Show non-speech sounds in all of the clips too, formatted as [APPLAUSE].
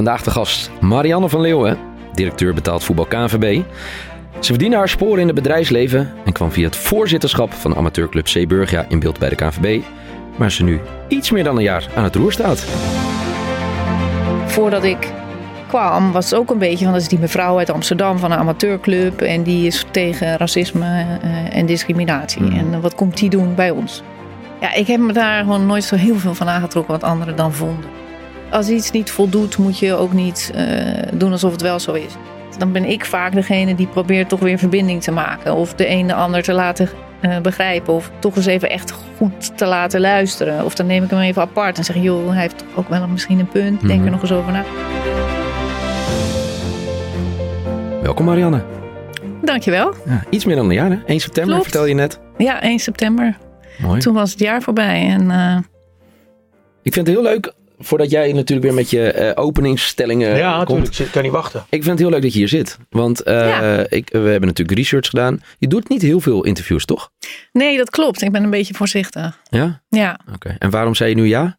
Vandaag de gast Marianne van Leeuwen, directeur betaald voetbal KNVB. Ze verdiende haar sporen in het bedrijfsleven en kwam via het voorzitterschap van amateurclub Zeeburgia in beeld bij de KNVB, waar ze nu iets meer dan een jaar aan het roer staat. Voordat ik kwam was het ook een beetje van dat is die mevrouw uit Amsterdam van een amateurclub en die is tegen racisme eh, en discriminatie. Mm. En wat komt die doen bij ons? Ja, ik heb me daar gewoon nooit zo heel veel van aangetrokken wat anderen dan vonden. Als iets niet voldoet, moet je ook niet eh, doen alsof het wel zo is. Dan ben ik vaak degene die probeert toch weer verbinding te maken. Of de een de ander te laten eh, begrijpen. Of toch eens even echt goed te laten luisteren. Of dan neem ik hem even apart en zeg: joh, hij heeft toch ook wel misschien een punt. Denk Mhm. er nog eens over na. Welkom Marianne. Dankjewel. Ja, iets meer dan een jaar, hè? 1 september Klopt. vertel je net. Ja, 1 september. Mooi. Toen was het jaar voorbij. En eh, Ik vind het heel leuk, voordat jij natuurlijk weer met je eh, openingsstellingen Ja, komt. natuurlijk. Ik kan niet wachten. Ik vind het heel leuk dat je hier zit. Want eh, Ja. ik, we hebben natuurlijk research gedaan. Je doet niet heel veel interviews, toch? nee, dat klopt. Ik ben een beetje voorzichtig. Ja? Ja, Oké. En waarom zei je nu ja?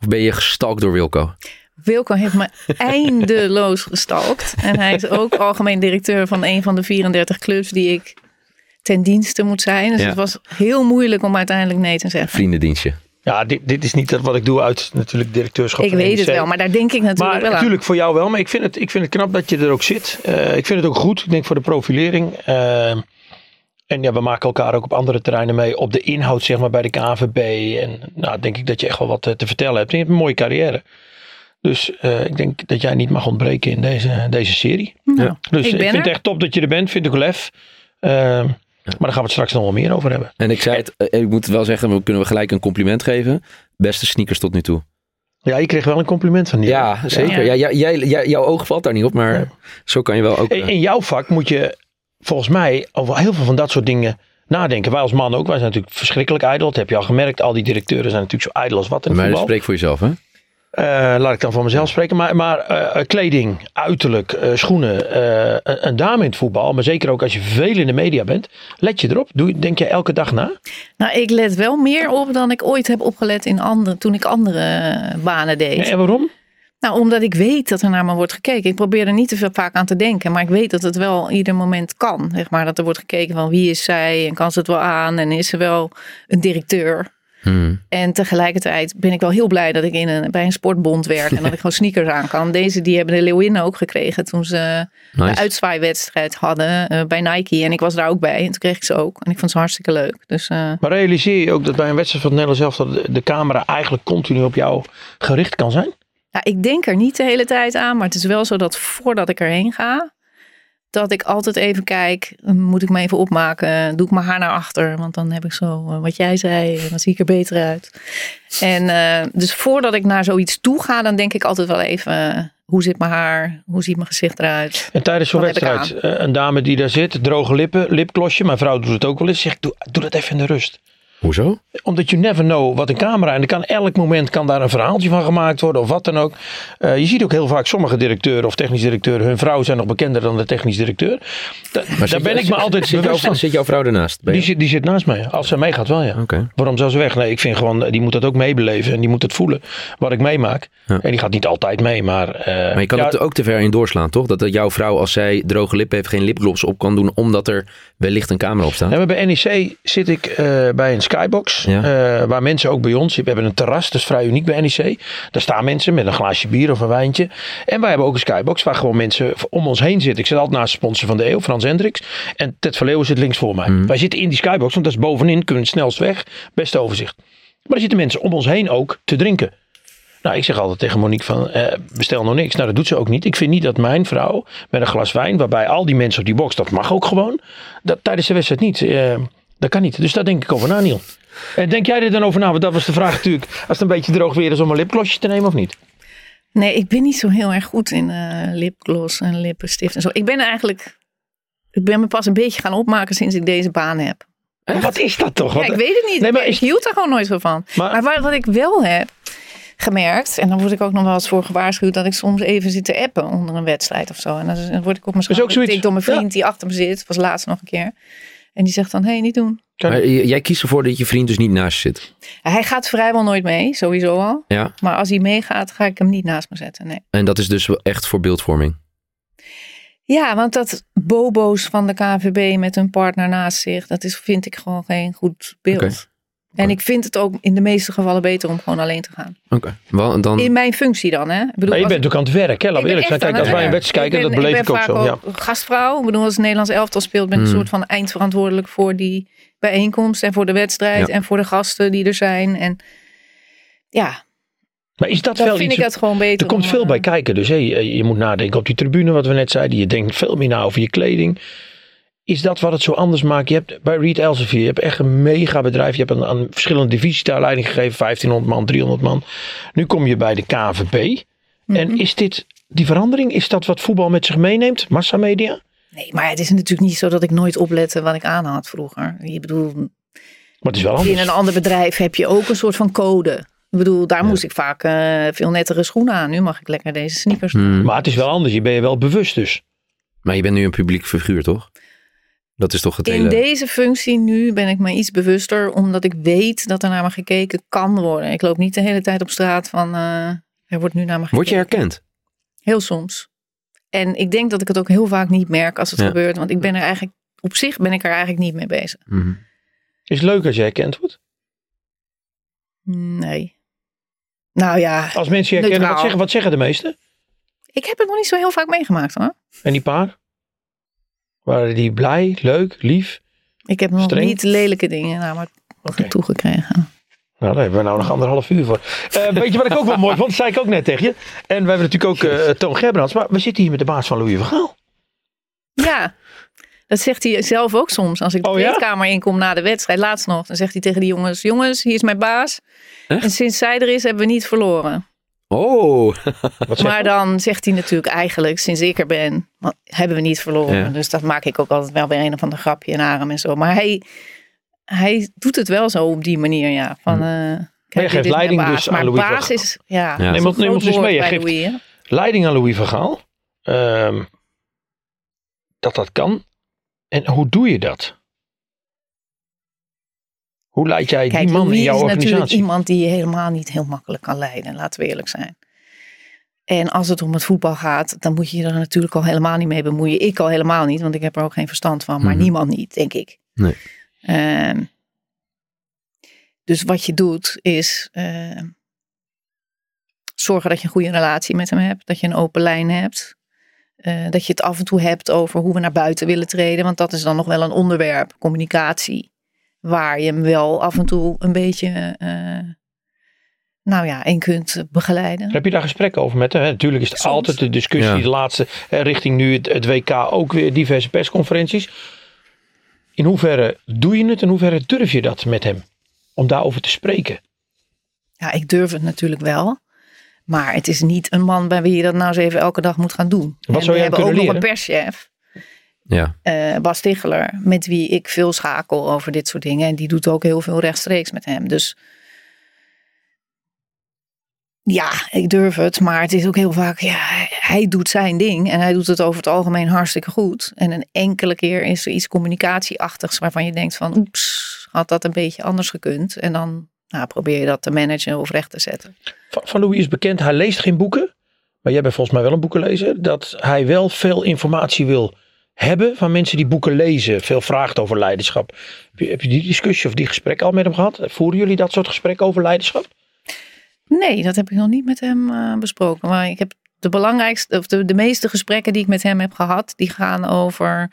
Of ben je gestalkt door Wilco? Wilco heeft me [LAUGHS] eindeloos gestalkt. En hij is ook algemeen directeur van een van de 34 clubs die ik ten dienste moet zijn. Dus Ja. het was heel moeilijk om uiteindelijk nee te zeggen. Vriendendienstje. Ja, dit, dit is niet dat wat ik doe uit natuurlijk directeurschap Ik weet het wel, maar daar denk ik natuurlijk Maar wel aan. natuurlijk voor jou wel. Maar ik vind, het, ik vind het knap dat je er ook zit. Eh, ik vind het ook goed. Ik denk voor de profilering. Eh, en ja, we maken elkaar ook op andere terreinen mee. Op de inhoud zeg maar bij de KNVB. En nou denk ik dat je echt wel wat eh, te vertellen hebt. En je hebt een mooie carrière. Dus eh, ik denk dat jij niet mag ontbreken in deze, deze serie. Nou, Dus ik vind het echt top dat je er bent. Vind ik lef. Eh, maar daar gaan we het straks nog wel meer over hebben. En ik zei het, eh, ik moet wel zeggen, we kunnen we gelijk een compliment geven. Beste sneakers tot nu toe. Ja, je kreeg wel een compliment van die. Ja, zeker. Ja. Ja. jij, jij, jij- jouw oog valt daar niet op, maar zo kan je wel ook. In, eh, in jouw vak moet je volgens mij over heel veel van dat soort dingen nadenken. Wij als man ook. Wij zijn natuurlijk verschrikkelijk ijdel. Dat heb je al gemerkt. Al die directeuren zijn natuurlijk zo ijdel als wat in het maar voetbal. spreek voor jezelf, hè? Eh, laat ik dan voor mezelf spreken. Maar, maar eh, eh, kleding, uiterlijk, schoenen. een, een dame in het voetbal. Maar zeker ook als je veel in de media bent. Let je erop. Doe, denk je elke dag na? Nou, ik let wel meer op dan ik ooit heb opgelet in andere, toen ik andere banen deed. En waarom? Nou, omdat ik weet dat er naar me wordt gekeken. Ik probeer er niet te veel vaak aan te denken. Maar ik weet dat het wel ieder moment kan. Zeg maar, dat er wordt gekeken van wie is zij en kan ze het wel aan. En is ze wel een directeur. Hmm. En tegelijkertijd ben ik wel heel blij dat ik in een, bij een sportbond werk. En dat ik gewoon sneakers aan kan. Deze die hebben de Leeuwinnen ook gekregen toen ze Nice. de uitzwaaiwedstrijd hadden eh, bij Nike. En ik was daar ook bij. En toen kreeg ik ze ook. En ik vond ze hartstikke leuk. Dus eh, Maar realiseer je ook dat bij een wedstrijd van het Nederlands zelf de, de camera eigenlijk continu op jou gericht kan zijn? Ja, ik denk er niet de hele tijd aan, maar het is wel zo dat voordat ik erheen ga, dat ik altijd even kijk, moet ik me even opmaken, doe ik mijn haar naar achter, want dan heb ik zo eh, wat jij zei, dan zie ik er beter uit. En eh, dus voordat ik naar zoiets toe ga, dan denk ik altijd wel even, eh, hoe zit mijn haar, hoe ziet mijn gezicht eruit? En tijdens zo'n wedstrijd, eh, een dame die daar zit, droge lippen, lipglosje. Mijn vrouw doet het ook wel eens. Zegt, doe, doe dat even in de rust. Hoezo? Omdat you never know wat een camera. En er kan elk moment kan daar een verhaaltje van gemaakt worden of wat dan ook. Eh, je ziet ook heel vaak sommige directeuren of technisch directeuren. Hun vrouw zijn nog bekender dan de technisch directeur. Da- daar ben ik me altijd zit, bewust jouw, zit jouw vrouw ernaast? Die zit, die zit naast mij. Als ze meegaat wel ja. Oké. Waarom zou ze weg? Nee, ik vind gewoon, die moet dat ook meebeleven. En die moet het voelen wat ik meemaak. Ja. En die gaat niet altijd mee. Maar, eh, Maar je kan ja, het ook te ver in doorslaan, toch? Dat jouw vrouw, als zij droge lippen heeft, geen lipgloss op kan doen, omdat er wellicht een camera op staat. Ja, maar bij NEC zit ik eh, bij een skybox. Ja. eh, waar mensen ook bij ons. We hebben een terras, dat is vrij uniek bij NEC. Daar staan mensen met een glaasje bier of een wijntje. En wij hebben ook een skybox waar gewoon mensen om ons heen zitten. Ik zit altijd naast de sponsor van de eeuw, Frans Hendricks. En Ted van Leeuwen zit links voor mij. Mhm. Wij zitten in die skybox, want dat is bovenin. Kunnen het snelst weg. Beste overzicht. Maar er zitten mensen om ons heen ook te drinken. Nou, ik zeg altijd tegen Monique van, eh, bestel nog niks. Nou, dat doet ze ook niet. Ik vind niet dat mijn vrouw met een glas wijn, waarbij al die mensen op die box, dat mag ook gewoon. Dat, tijdens de wedstrijd niet. Eh, dat kan niet. Dus daar denk ik over na, Niel. En denk jij er dan over na? Want dat was de vraag natuurlijk. Als het een beetje droog weer is om een lipglossje te nemen of niet? Nee, ik ben niet zo heel erg goed in eh, lipgloss en lippenstift en zo. Ik ben eigenlijk, ik ben me pas een beetje gaan opmaken sinds ik deze baan heb. Maar wat is dat toch? Ja, ik weet het niet. Nee, maar ik hield er gewoon nooit zo van. Maar- Maar, wat, wat ik wel heb gemerkt, en dan word ik ook nog wel eens voor gewaarschuwd, dat ik soms even zit te appen onder een wedstrijd of zo. En dan word ik op mijn schouder getikt door mijn vriend die achter me zit, was laatst nog een keer. En die zegt dan, hé, hey, niet doen. Maar jij kiest ervoor dat je vriend dus niet naast je zit. Hij gaat vrijwel nooit mee, sowieso al. Ja. Maar als hij meegaat, ga ik hem niet naast me zetten. Nee. En dat is dus wel echt voor beeldvorming. Ja, want dat bobo's van de KVB met hun partner naast zich, dat is, vind ik gewoon geen goed beeld. En ik vind het ook in de meeste gevallen beter om gewoon alleen te gaan. Oké. Dan, In mijn functie dan, hè? Ik bedoel, Maar je bent ook aan het werk, hè? Laat eerlijk zijn. Kijk, als wij een wedstrijd kijken, dat beleef ik ook zo. Ja. gastvrouw. Ik bedoel, als het Nederlands elftal speelt, ben ik Hmm. een soort van eindverantwoordelijk voor die bijeenkomst en voor de wedstrijd Ja. en voor de gasten die er zijn. En ja, Maar is dat dan wel vind iets... ik het gewoon beter. Er komt om, veel eh, bij kijken. Dus hé, je moet nadenken op die tribune, wat we net zeiden. Je denkt veel meer na over je kleding. Is dat wat het zo anders maakt? Je hebt bij Reed Elsevier, je hebt echt een mega bedrijf. Je hebt aan, aan verschillende divisies daar leiding gegeven. 1500 man, 300 man. Nu kom je bij de. Mhm. En is dit, die verandering, is dat wat voetbal met zich meeneemt? Massamedia? Nee, maar het is natuurlijk niet zo dat ik nooit oplette wat ik aan had vroeger. Je bedoel, Maar het is wel in anders. een ander bedrijf heb je ook een soort van code. Ik bedoel, daar moest ik vaak eh, veel nettere schoenen aan. Nu mag ik lekker deze sneakers doen. Hmm. Maar het is wel anders. Je ben je wel bewust dus. Maar je bent nu een publiek figuur, toch? Dat is toch het In hele... deze functie nu ben ik me iets bewuster, omdat ik weet dat er naar me gekeken kan worden. Ik loop niet de hele tijd op straat van, eh, er wordt nu naar me gekeken. Word je herkend? Heel soms. En ik denk dat ik het ook heel vaak niet merk als het Ja. gebeurt, want ik ben er eigenlijk, op zich ben ik er eigenlijk niet mee bezig. Mhm. Is het leuk als je herkend wordt? Nee. Nou ja, Als mensen je herkennen, wat zeggen, wat zeggen de meesten? ik heb het nog niet zo heel vaak meegemaakt hoor. En die paar? Waren die blij, leuk, lief? Ik heb nog Streng? niet lelijke dingen naar me Oké. toegekregen. Nou, daar hebben we nou nog anderhalf uur voor. Eh, weet je wat ik ook wel mooi vond? Dat zei ik ook net tegen je. En we hebben natuurlijk ook eh Toon Gerbrands. Maar we zitten hier met de baas van Louis van Gaal. Ja, dat zegt hij zelf ook soms. Als ik de Oh ja? inkom na de wedstrijd, laatst nog, dan zegt hij tegen die jongens: Jongens, hier is mijn baas. Echt? En sinds zij er is, hebben we niet verloren. Oh, Maar je? dan zegt hij natuurlijk eigenlijk, sinds ik er ben, want hebben we niet verloren. Ja. Dus dat maak ik ook altijd wel weer een of ander grapje in arm en zo. Maar hij, hij doet het wel zo op die manier, ja. Van, eh, kijk, geeft leiding baas. dus aan maar Louis baas is, ja, Neem ons- neem groot ons eens mee. geeft- Louis. Leiding aan Louis van Gaal. Ehm, dat dat kan. En hoe doe je dat? Hoe leid jij Kijk, die man Louis in jouw is natuurlijk organisatie? iemand die je helemaal niet heel makkelijk kan leiden, laten we eerlijk zijn. En als het om het voetbal gaat, dan moet je je er natuurlijk al helemaal niet mee bemoeien. Ik al helemaal niet, want ik heb er ook geen verstand van. Maar Mhm. niemand niet, denk ik. Nee. Ehm, dus wat je doet is ehm, zorgen dat je een goede relatie met hem hebt. Dat je een open lijn hebt. Eh, dat je het af en toe hebt over hoe we naar buiten willen treden. Want dat is dan nog wel een onderwerp, communicatie. Waar je hem wel af en toe een beetje, eh, nou ja, in kunt begeleiden. Heb je daar gesprekken over met hem? hè? Natuurlijk is het Soms. altijd de discussie, Ja. de laatste, hè, richting nu het, het WK, ook weer diverse persconferenties. In hoeverre doe je het en in hoeverre durf je dat met hem? Om daarover te spreken. Ja, ik durf het natuurlijk wel. Maar het is niet een man bij wie je dat nou eens even elke dag moet gaan doen. Wat En zou we jij hem hebben ook kunnen nog een leren? perschef. Ja. eh, Bas Ticheler, met wie ik veel schakel over dit soort dingen. En die doet ook heel veel rechtstreeks met hem. Dus ja, ik durf het. Maar het is ook heel vaak, ja, hij- hij doet zijn ding. En hij doet het over het algemeen hartstikke goed. En een enkele keer is er iets communicatieachtigs waarvan je denkt van, oeps, had dat een beetje anders gekund. En dan nou, probeer je dat te managen of recht te zetten. Van, van Louis is bekend, hij leest geen boeken. Maar jij bent volgens mij wel een boekenlezer. Dat hij wel veel informatie wil hebben van mensen die boeken lezen. Veel vraagt over leiderschap. Heb je, heb je die discussie of die gesprek al met hem gehad? Voeren jullie dat soort gesprekken over leiderschap? Nee, dat heb ik nog niet met hem eh, besproken. Maar ik heb de belangrijkste, of de, de meeste gesprekken die ik met hem heb gehad, die gaan over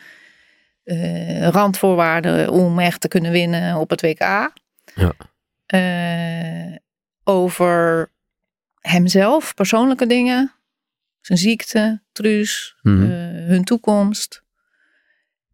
eh, randvoorwaarden om echt te kunnen winnen op het WK. Ja. Eh, over hemzelf, persoonlijke dingen, zijn ziekte, truus, Mhm. eh, hun toekomst.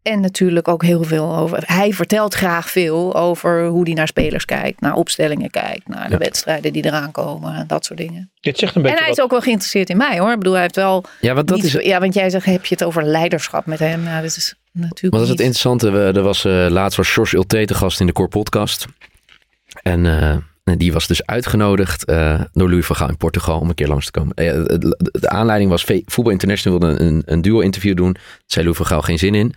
En natuurlijk ook heel veel over. Hij vertelt graag veel over hoe hij naar spelers kijkt, naar opstellingen kijkt, naar de Ja. wedstrijden die eraan komen, en dat soort dingen. Dit zegt een En beetje hij is ook wel geïnteresseerd in mij hoor. Ik bedoel, hij heeft wel. ja, want dat niet is, ja, want jij zegt, heb je het over leiderschap met hem? Nou, dat is natuurlijk. Wat is het interessante? We, er was eh, laatst was George Ulte te gast in de Core Podcast. En eh, en die was dus uitgenodigd eh, door Louis van Gaal in Portugal om een keer langs te komen. Eh, de, de aanleiding was, Voetbal International wilde een, een duo-interview doen. Daar zei Louis van Gaal geen zin in.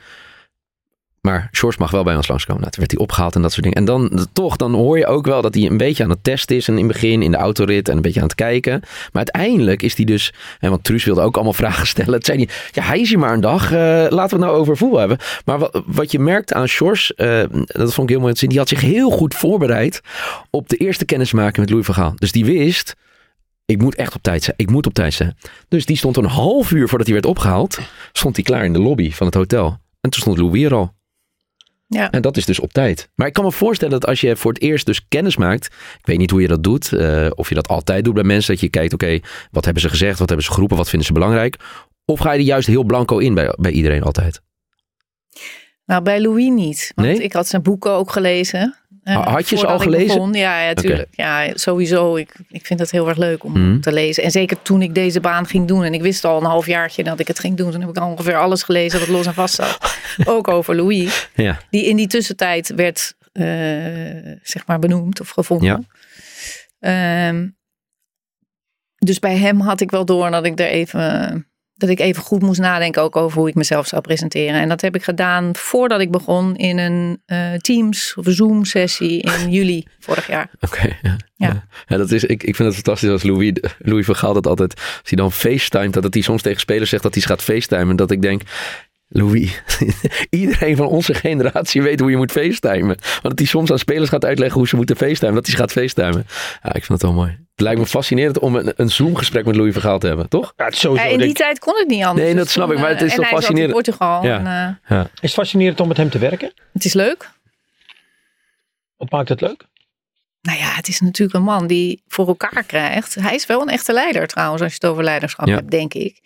Maar Sjors mag wel bij ons langskomen. Nou, toen werd hij opgehaald en dat soort dingen. En dan toch, dan hoor je ook wel dat hij een beetje aan het testen is. En in het begin in de autorit en een beetje aan het kijken. Maar uiteindelijk is hij dus... En want Truus wilde ook allemaal [LAUGHS] vragen stellen. Het hij, ja, hij is hier maar een dag. eh, laten we het nou over voetbal hebben. Maar wat, wat je merkt aan Sjors, eh, dat vond ik heel mooi zien. Die had zich heel goed voorbereid op de eerste kennismaking met Louis van Gaal. Dus die wist... Ik moet echt op tijd zijn. Ik moet op tijd zijn. Dus die stond een half uur voordat hij werd opgehaald. Stond hij klaar in de lobby van het hotel. En toen stond Louis er al. Ja. En dat is dus op tijd. Maar ik kan me voorstellen dat als je voor het eerst dus kennis maakt. Ik weet niet hoe je dat doet. eh, of je dat altijd doet bij mensen. Dat je kijkt, oké, wat hebben ze gezegd? Wat hebben ze geroepen? Wat vinden ze belangrijk? Of ga je er juist heel blanco in bij, bij iedereen altijd? Nou, bij Louis niet. Want Nee? ik had zijn boeken ook gelezen. Eh, Ha- had je ze al gelezen? begon. Ja, ja, tuurlijk. Ja, sowieso. Ik, ik vind het heel erg leuk om Mhm. te lezen. En zeker toen ik deze baan ging doen. En ik wist al een halfjaartje dat ik het ging doen. Toen heb ik al ongeveer alles gelezen wat los en vast zat. [LAUGHS] ook over Louis. Ja. Die in die tussentijd werd, eh, zeg maar, benoemd of gevonden. Ja. Ehm, dus bij hem had ik wel door dat ik er even dat ik even goed moest nadenken ook over hoe ik mezelf zou presenteren. En dat heb ik gedaan voordat ik begon in een eh, Teams of Zoom sessie in [LAUGHS] juli vorig jaar. Oké. ja. Ja. Ja. Ja, dat is, ik, ik vind het fantastisch als Louis, Louis van Gaal dat altijd, als hij dan facetimet, dat hij soms tegen spelers zegt dat hij gaat facetimen. Dat ik denk, Louis, [LAUGHS] iedereen van onze generatie weet hoe je moet facetimen. Want dat hij soms aan spelers gaat uitleggen hoe ze moeten facetimen. Dat hij gaat facetimen. Ja, ik vind het wel mooi. Het lijkt me fascinerend om een, een Zoom gesprek met Louis van Gaal te hebben, toch? Ja, het is sowieso, Ja, in die denk- tijd kon het niet anders. Nee, dat Dus snap toen, ik, maar het eh, is en toch fascinerend. in Portugal. Ja. En, eh, is het fascinerend om met hem te werken? het is leuk. Wat maakt het leuk? Nou ja, het is natuurlijk een man die voor elkaar krijgt. Hij is wel een echte leider trouwens, als je het over leiderschap Ja. hebt, denk ik.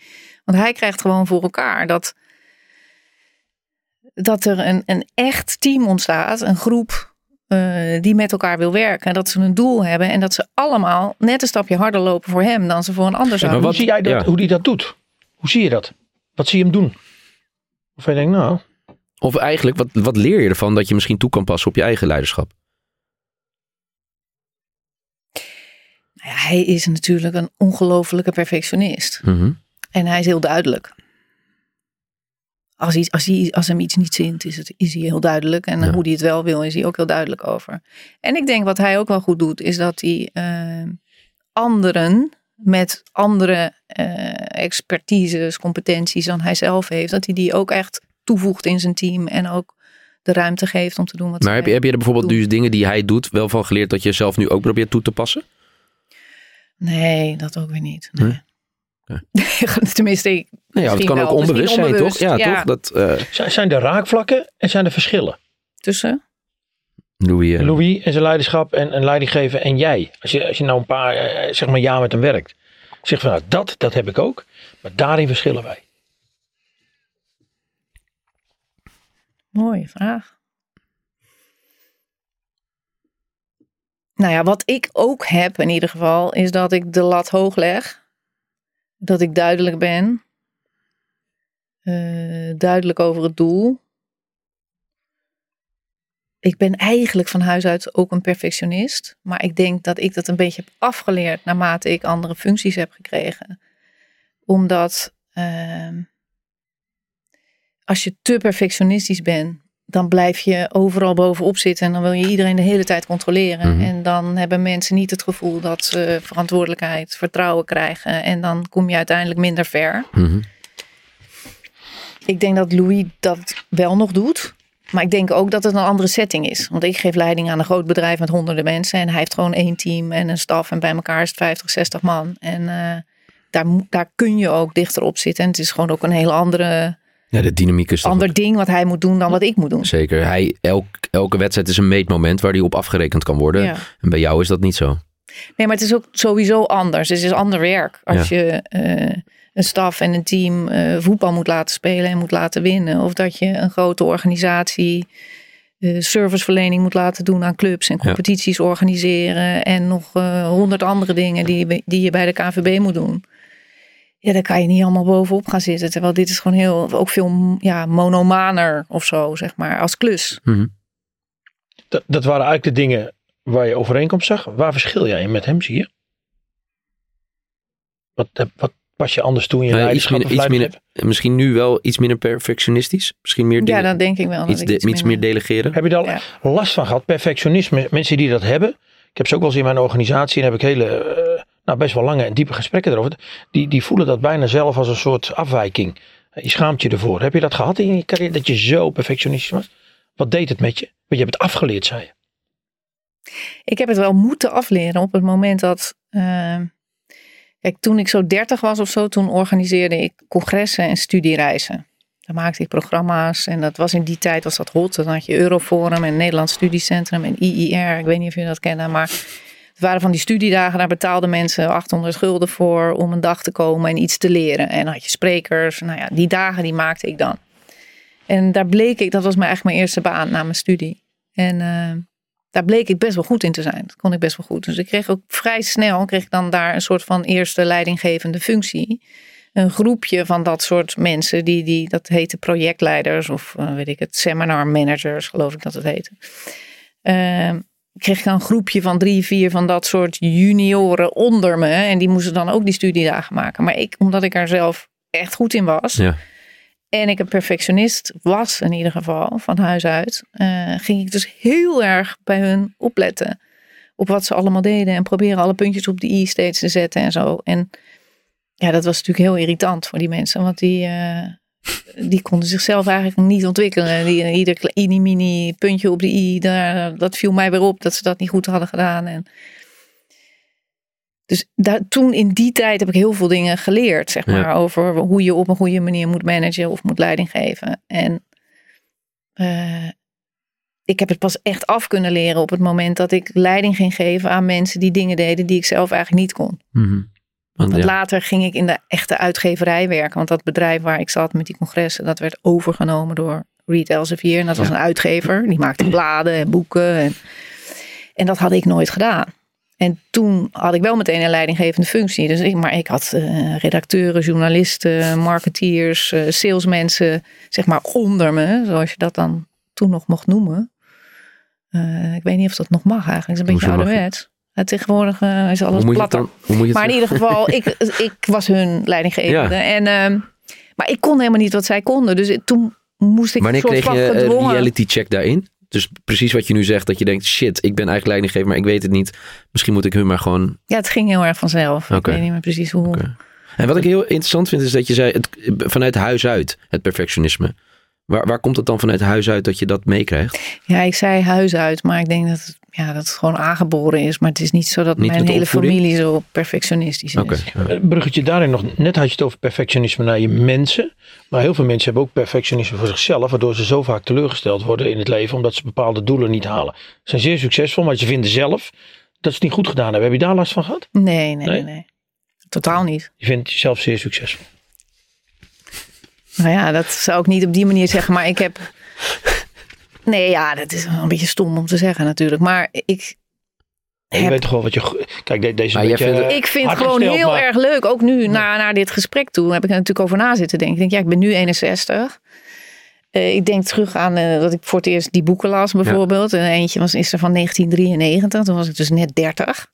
Want hij krijgt gewoon voor elkaar dat, dat er een, een echt team ontstaat, een groep eh, die met elkaar wil werken. En dat ze een doel hebben en dat ze allemaal net een stapje harder lopen voor hem dan ze voor een ander Maar zouden. wat- hoe zie jij dat, ja. hoe die dat doet? Hoe zie je dat? Wat zie je hem doen? Of je denkt, nou, Of eigenlijk, wat, wat leer je ervan dat je misschien toe kan passen op je eigen leiderschap? Nou ja, hij is natuurlijk een ongelofelijke perfectionist. Mhm. En hij is heel duidelijk. Als, hij, als, hij, als hem iets niet zint, is, het, is hij heel duidelijk. En Ja. hoe hij het wel wil, is hij ook heel duidelijk over. En ik denk wat hij ook wel goed doet, is dat hij eh, anderen met andere eh, expertises, competenties dan hij zelf heeft, dat hij die ook echt toevoegt in zijn team en ook de ruimte geeft om te doen wat Maar heb je, heb je er bijvoorbeeld doen. dus dingen die hij doet wel van geleerd dat je zelf nu ook probeert toe te passen? Nee, dat ook weer niet. Nee? Nee. [LAUGHS] Tenminste, ik, Nee, ja, het kan ook wel, misschien onbewust zijn, toch? Ja, ja. toch? Dat, eh, zijn- zijn er raakvlakken en zijn er verschillen? tussen. Louis, eh, Louis en zijn leiderschap en, en leiding geven en jij. Als je, als je nou een paar, eh, zeg maar, jaar met hem werkt. Zeg van, nou, dat, dat heb ik ook. Maar daarin verschillen wij. Mooie vraag. Nou ja, wat ik ook heb in ieder geval, is dat ik de lat hoog leg. Dat ik duidelijk ben. Eh, duidelijk over het doel. Ik ben eigenlijk van huis uit ook een perfectionist. Maar ik denk dat ik dat een beetje heb afgeleerd naarmate ik andere functies heb gekregen. Omdat ehm, als je te perfectionistisch bent, dan blijf je overal bovenop zitten en dan wil je iedereen de hele tijd controleren. Mhm. En dan hebben mensen niet het gevoel dat ze verantwoordelijkheid, vertrouwen krijgen. En dan kom je uiteindelijk minder ver. mhm. Ik denk dat Louis dat wel nog doet. Maar ik denk ook dat het een andere setting is. Want ik geef leiding aan een groot bedrijf met honderden mensen. En hij heeft gewoon één team en een staf. En bij elkaar is het 50, 60 man. En eh, daar, daar kun je ook dichter op zitten. En het is gewoon ook een heel andere, Ja, de dynamiek is ander ding wat hij moet doen dan wat ik moet doen. zeker. Hij, elk, elke wedstrijd is een meetmoment waar hij op afgerekend kan worden. Ja. En bij jou is dat niet zo. Nee, maar het is ook sowieso anders. Het is ander werk. Als je eh, een staf en een team eh, voetbal moet laten spelen en moet laten winnen. Of dat je een grote organisatie eh, serviceverlening moet laten doen aan clubs en Ja. competities organiseren. En nog honderd andere dingen die, je- die je bij de KVB moet doen. Ja, daar kan je niet allemaal bovenop gaan zitten. Terwijl dit is gewoon heel, ook veel ja, monomaner of zo, zeg maar, als klus. Mhm. Dat, dat waren eigenlijk de dingen waar je overeenkomst zag. Waar verschil jij in met hem, zie je? Wat, heb- wat, Pas je anders toe in je Nou, iets minder, iets minder, misschien nu wel iets minder perfectionistisch. Misschien meer Ja, dingen, dat denk ik wel. dat iets, ik de- iets meer delegeren. Heb je daar Ja. last van gehad? Perfectionisme, mensen die dat hebben. Ik heb ze ook wel eens in mijn organisatie en heb ik hele, eh, nou best wel lange en diepe gesprekken erover. Die, die voelen dat bijna zelf als een soort afwijking. Je schaamt je ervoor. Heb je dat gehad in je carrière, dat je zo perfectionistisch was? Wat deed het met je? Want je hebt het afgeleerd, zei je. Ik heb het wel moeten afleren op het moment dat. eh, kijk, toen ik zo 30 was of zo, toen organiseerde ik congressen en studiereizen. Dan maakte ik programma's en dat was in die tijd was dat hot. Dan had je Euroforum en Nederlands Studiecentrum en IIR. Ik weet niet of je dat kennen, maar het waren van die studiedagen. Daar betaalden mensen 800 gulden voor om een dag te komen en iets te leren. En had je sprekers. Nou ja, die dagen die maakte ik dan. En daar bleek ik, dat was eigenlijk mijn eerste baan na mijn studie. En eh, daar bleek ik best wel goed in te zijn. Dat kon ik best wel goed. Dus ik kreeg ook vrij snel, kreeg dan daar een soort van eerste leidinggevende functie. Een groepje van dat soort mensen, die, die, dat heette projectleiders of eh, weet ik het, seminar managers, geloof ik dat het heette. Ehm, kreeg ik dan een groepje van drie, vier van dat soort junioren onder me. En die moesten dan ook die studiedagen maken. Maar ik, omdat ik er zelf echt goed in was, Ja. en ik een perfectionist was in ieder geval, van huis uit, eh, ging ik dus heel erg bij hun opletten. Op wat ze allemaal deden en proberen alle puntjes op de i steeds te zetten en zo. En ja, dat was natuurlijk heel irritant voor die mensen, want die, eh, die konden zichzelf eigenlijk niet ontwikkelen. Die, ieder kleine mini puntje op de i, daar, dat viel mij weer op dat ze dat niet goed hadden gedaan. En dus daar, toen in die tijd heb ik heel veel dingen geleerd, zeg maar, Ja. over hoe je op een goede manier moet managen of moet leiding geven. En eh, ik heb het pas echt af kunnen leren op het moment dat ik leiding ging geven aan mensen die dingen deden die ik zelf eigenlijk niet kon. Mhm. Want, Want ja. later ging ik in de echte uitgeverij werken, want dat bedrijf waar ik zat met die congressen, dat werd overgenomen door Reed Elsevier. En dat was een uitgever, die maakte bladen en boeken. En, en dat had ik nooit gedaan. En toen had ik wel meteen een leidinggevende functie. Dus ik, maar ik had eh, redacteuren, journalisten, marketeers, eh, salesmensen, zeg maar onder me, zoals je dat dan toen nog mocht noemen. Eh, ik weet niet of dat nog mag eigenlijk. Het is een beetje Hoezo ouderwets. Eh, tegenwoordig eh, is alles platter. dan, hoe moet je het Maar in ieder geval, [LAUGHS] ik, ik was hun leidinggevende. En, ehm, maar ik kon helemaal niet wat zij konden. Dus toen moest ik Wanneer kreeg je een gedwongen... reality check daarin? Dus precies wat je nu zegt, dat je denkt, shit, ik ben eigenlijk leidinggever, maar ik weet het niet. Misschien moet ik hun maar gewoon... Ja, het ging heel erg vanzelf. Ik weet niet meer precies hoe. En wat ik heel interessant vind, is dat je zei, het, vanuit huis uit, het perfectionisme. Waar, waar komt het dan vanuit huis uit dat je dat meekrijgt? Ja, ik zei huis uit, maar ik denk dat het, ja, dat het gewoon aangeboren is. Maar het is niet zo dat Niet mijn hele opvoeding? familie zo perfectionistisch is. Ja. Eh, Bruggetje daarin nog, net had je het over perfectionisme naar je mensen. Maar heel veel mensen hebben ook perfectionisme voor zichzelf. Waardoor ze zo vaak teleurgesteld worden in het leven. Omdat ze bepaalde doelen niet halen. Ze zijn zeer succesvol, maar ze vinden zelf dat ze het niet goed gedaan hebben. Heb je daar last van gehad? Nee, Nee? nee. Totaal niet. Je vindt jezelf zeer succesvol. Nou ja, dat zou ik niet op die manier zeggen, maar ik heb. Nee, ja, dat is wel een beetje stom om te zeggen natuurlijk. Maar ik. Je heb- weet toch wel wat je... Kijk, de- deze jij beetje, vindt- eh, Ik vind het gewoon gesteld, heel maar- erg leuk. Ook nu, na, naar dit gesprek toe, heb ik er natuurlijk over na zitten denken. Ik denk, ja, ik ben nu 61. Eh, ik denk terug aan eh, dat ik voor het eerst die boeken las bijvoorbeeld. En eentje was, is er van 1993. Toen was ik dus net 30.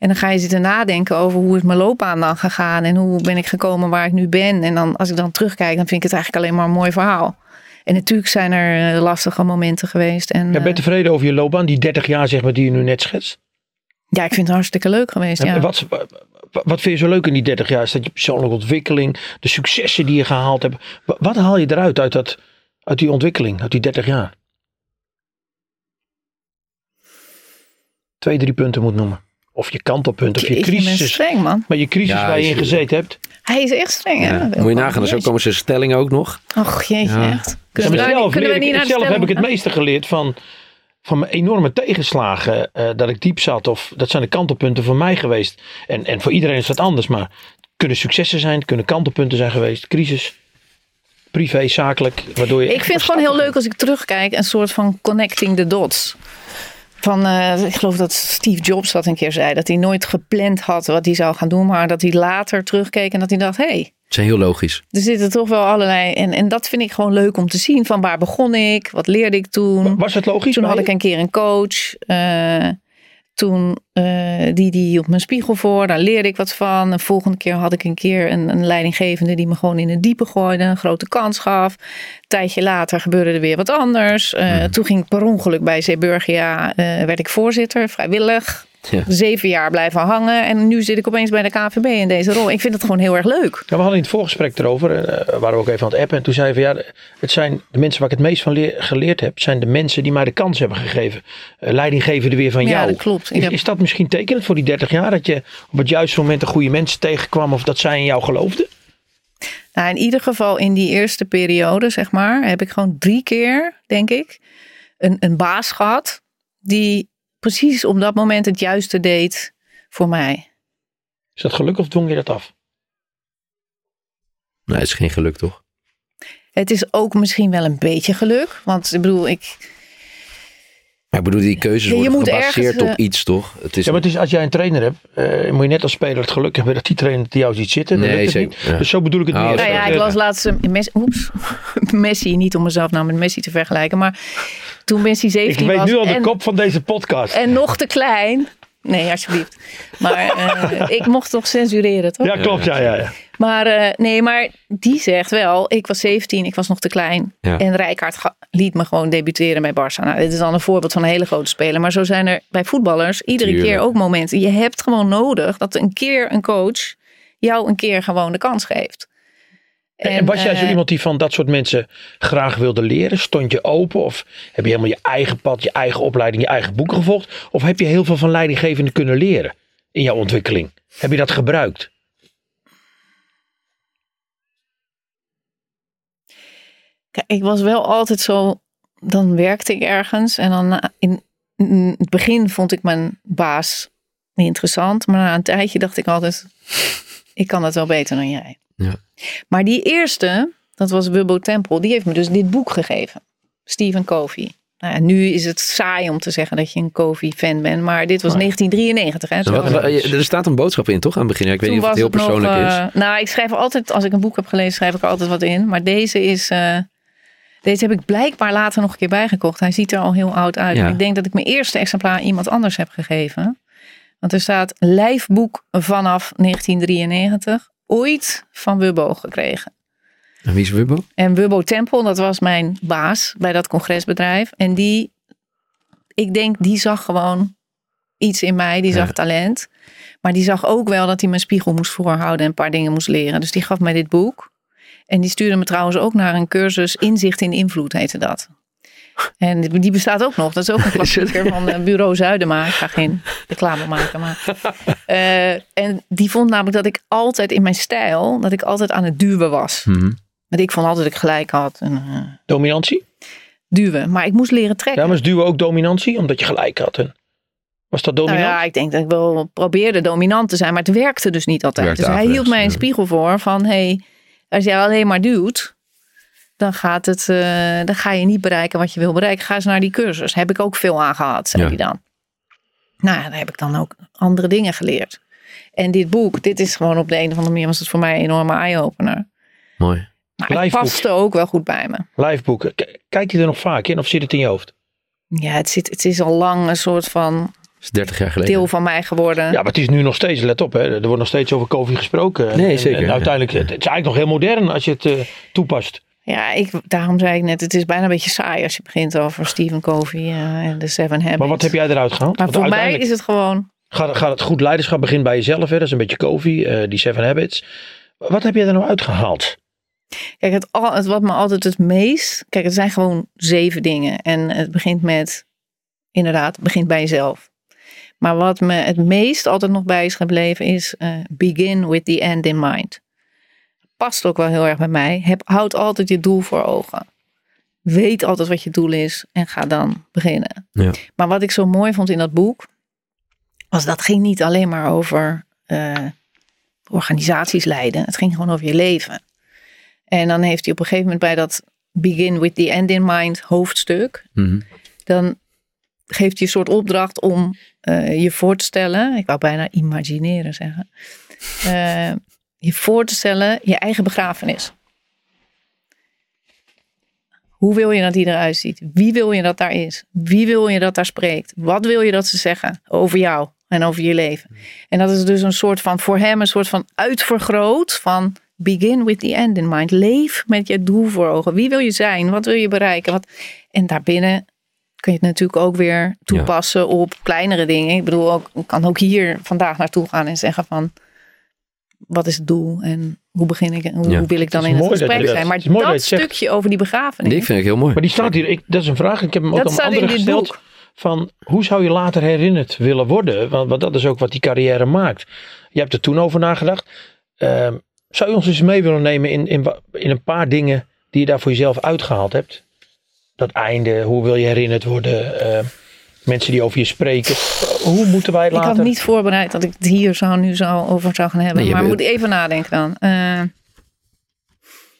En dan ga je zitten nadenken over hoe is mijn loopbaan dan gegaan. En hoe ben ik gekomen waar ik nu ben. En dan, als ik dan terugkijk, dan vind ik het eigenlijk alleen maar een mooi verhaal. En natuurlijk zijn er eh, lastige momenten geweest. En, Ja, ben je eh, tevreden over je loopbaan? Die 30 jaar zeg maar die je nu net schetst. ja, ik vind het hartstikke leuk geweest. Ja. Wat, wat vind je zo leuk in die 30 jaar? Is dat je persoonlijke ontwikkeling, de successen die je gehaald hebt. Wa- Wat haal je eruit uit, dat, uit die ontwikkeling, uit die 30 jaar? Twee, drie punten moet noemen. Of je kantelpunten, of je crisis. streng, man. Maar je crisis Ja, waar je in gezeten hebt. Hij is echt streng, hè? Ja. Moet je nagaan, zo komen ze stellingen ook nog. Och, jeetje, Ja. echt. Ja, Kunnen we, zelf kunnen we niet naar zelf heb ik het meeste geleerd van, van mijn enorme tegenslagen. eh, dat ik diep zat. Of dat zijn de kantelpunten voor mij geweest. En, en voor iedereen is dat anders. Maar het kunnen successen zijn. Het kunnen kantelpunten zijn geweest. Crisis. Privé, zakelijk. Waardoor je Ik vind het gewoon heel leuk als ik terugkijk. Een soort van connecting the dots. Van, eh, ik geloof dat Steve Jobs dat een keer zei. Dat hij nooit gepland had wat hij zou gaan doen. Maar dat hij later terugkeek en dat hij dacht... Hé, hey, Het is heel logisch. er zitten toch wel allerlei... En, en dat vind ik gewoon leuk om te zien. Van waar begon ik? Wat leerde ik toen? Was het logisch? Toen had je? ik een keer een coach. Eh, toen uh, die, die op mijn spiegel voor, daar leerde ik wat van. De volgende keer had ik een keer een, een leidinggevende die me gewoon in het diepe gooide, een grote kans gaf. Een tijdje later gebeurde er weer wat anders. Uh, mm. Toen ging ik per ongeluk bij Zeeburgia, uh, werd ik voorzitter, vrijwillig. Ja. Zeven jaar blijven hangen. En nu zit ik opeens bij de KVB in deze rol. Ik vind het gewoon heel erg leuk. Ja, we hadden in het voorgesprek erover. Uh, waren we ook even aan het appen. En toen zei van ja, het zijn de mensen waar ik het meest van leer, geleerd heb. Zijn de mensen die mij de kans hebben gegeven. Uh, leidinggevende weer van ja, jou. dat klopt. Is, is, dat misschien tekenend voor die 30 jaar? Dat je op het juiste moment de goede mensen tegenkwam. Of dat zij in jou geloofden? Nou, in ieder geval in die eerste periode, zeg maar, heb ik gewoon drie keer, denk ik, een, een baas gehad. Die precies op dat moment het juiste deed voor mij. Is dat geluk of dwong je dat af? Nee, het is geen geluk toch? Het is ook misschien wel een beetje geluk. Want ik bedoel, ik. Maar ik bedoel, die keuzes worden gebaseerd ergens, op uh, iets, toch? Het is ja, maar het is, als jij een trainer hebt, uh, moet je net als speler het geluk hebben dat die trainer die jou ziet zitten. Nee, zeker. Ja. Dus zo bedoel ik het oh, meer. Nou ja, ik was laatst Messi, oeps, [LAUGHS] Messi, niet om mezelf nou met Messi te vergelijken, maar toen Messi 17 was. Ik weet nu al de en, kop van deze podcast. En nog te klein. Nee, alsjeblieft. Maar uh, ik mocht toch censureren, toch? Ja, klopt. Ja, ja, ja. Maar uh, nee, maar die zegt wel, ik was 17, ik was nog te klein. Ja. En Rijkaard liet me gewoon debuteren bij Barça. Nou, dit is dan een voorbeeld van een hele grote speler. Maar zo zijn er bij voetballers iedere Tuurlijk. keer ook momenten. Je hebt gewoon nodig dat een keer een coach jou een keer gewoon de kans geeft. En, en was jij zo uh, iemand die van dat soort mensen graag wilde leren? Stond je open? Of heb je helemaal je eigen pad, je eigen opleiding, je eigen boeken gevolgd? Of heb je heel veel van leidinggevenden kunnen leren in jouw ontwikkeling? Heb je dat gebruikt? Kijk, ik was wel altijd zo. Dan werkte ik ergens en dan in, in het begin vond ik mijn baas interessant, maar na een tijdje dacht ik altijd: ik kan dat wel beter dan jij. Ja. Maar die eerste, dat was Wubbo Temple, die heeft me dus dit boek gegeven. Stephen Covey. Nou nu is het saai om te zeggen dat je een Covey-fan bent, maar dit was 1993. Hè, wat, er staat een boodschap in, toch? Aan het begin. ik weet niet of het heel persoonlijk nog, uh, is. Nou, ik schrijf altijd, als ik een boek heb gelezen, schrijf ik altijd wat in. Maar deze is. Uh, deze heb ik blijkbaar later nog een keer bijgekocht. Hij ziet er al heel oud uit. Ja. Ik denk dat ik mijn eerste exemplaar iemand anders heb gegeven. Want er staat lijfboek vanaf 1993 ooit van Wubbo gekregen. En wie is Wubbo? En Wubbo Tempel, dat was mijn baas bij dat congresbedrijf. En die, ik denk, die zag gewoon iets in mij. Die zag ja. talent. Maar die zag ook wel dat hij mijn spiegel moest voorhouden en een paar dingen moest leren. Dus die gaf mij dit boek. En die stuurde me trouwens ook naar een cursus Inzicht in Invloed, heette dat. En die bestaat ook nog. Dat is ook een [LAUGHS] klassieker van uh, Bureau Zuidema. Ik ga geen reclame maken. Maar, uh, [LAUGHS] en die vond namelijk dat ik altijd in mijn stijl, dat ik altijd aan het duwen was. Mm -hmm. Want ik vond altijd dat ik gelijk had. En, uh, dominantie? Duwen. Maar ik moest leren trekken. Ja, maar is duwen ook dominantie? Omdat je gelijk had. En... Was dat dominant? Nou ja, ik denk dat ik wel probeerde dominant te zijn. Maar het werkte dus niet altijd. Dus hij hield mij een spiegel voor van... Hey, als jij alleen maar duwt dan, gaat het, uh, dan ga je niet bereiken wat je wil bereiken. Ga eens naar die cursus. Heb ik ook veel aan gehad, zei ja. hij dan. Nou ja, daar heb ik dan ook andere dingen geleerd. En dit boek, dit is gewoon op de een of andere manier was het voor mij een enorme eye-opener. Mooi. Maar het paste ook wel goed bij me. Liveboeken. Kijk je er nog vaak in of zit het in je hoofd? Ja, het, zit, het is al lang een soort van is 30 jaar geleden. deel van mij geworden. Ja, maar het is nu nog steeds, let op, hè, er wordt nog steeds over COVID gesproken. Nee, zeker. En, en uiteindelijk, het is eigenlijk nog heel modern als je het uh, toepast. Ja, ik, daarom zei ik net, het is bijna een beetje saai als je begint over Stephen Covey uh, en de Seven Habits. Maar wat heb jij eruit gehaald? Maar voor mij is het gewoon... Gaat, gaat het goed leiderschap begint bij jezelf, hè? dat is een beetje Covey, uh, die Seven Habits. Wat heb jij er nou uitgehaald? Kijk, het, het, wat me altijd het meest... Kijk, het zijn gewoon zeven dingen. En het begint met, inderdaad, het begint bij jezelf. Maar wat me het meest altijd nog bij is gebleven is... Uh, begin with the end in mind past ook wel heel erg bij mij. Heb, houd altijd je doel voor ogen. Weet altijd wat je doel is en ga dan beginnen. Ja. Maar wat ik zo mooi vond in dat boek, was dat ging niet alleen maar over uh, organisaties leiden. Het ging gewoon over je leven. En dan heeft hij op een gegeven moment bij dat Begin with the End in Mind hoofdstuk, mm -hmm. dan geeft hij een soort opdracht om uh, je voor te stellen. Ik wou bijna imagineren zeggen. Uh, je voor te stellen je eigen begrafenis. Hoe wil je dat die eruit ziet? Wie wil je dat daar is? Wie wil je dat daar spreekt? Wat wil je dat ze zeggen over jou en over je leven? En dat is dus een soort van, voor hem een soort van uitvergroot van begin with the end in mind. Leef met je doel voor ogen. Wie wil je zijn? Wat wil je bereiken? Wat... En daarbinnen kun je het natuurlijk ook weer toepassen op kleinere dingen. Ik bedoel, ook, ik kan ook hier vandaag naartoe gaan en zeggen van wat is het doel en hoe begin ik en hoe, Ja. hoe wil ik dan Het in het gesprek zijn. Maar dat zegt. stukje over die begrafenis, Die vind ik heel mooi. Maar die staat hier, ik, dat is een vraag. Ik heb hem ook aan anderen gesteld. boek. Van hoe zou je later herinnerd willen worden? Want, want dat is ook wat die carrière maakt. Je hebt er toen over nagedacht. Ehm, zou je ons eens mee willen nemen in, in, in een paar dingen die je daar voor jezelf uitgehaald hebt? Dat einde, hoe wil je herinnerd worden? Ehm, mensen die over je spreken. Hoe moeten wij Ik later... had niet voorbereid dat ik het hier zou, nu zou, over zou gaan hebben. Nee, maar bent- moet even nadenken dan. Eh,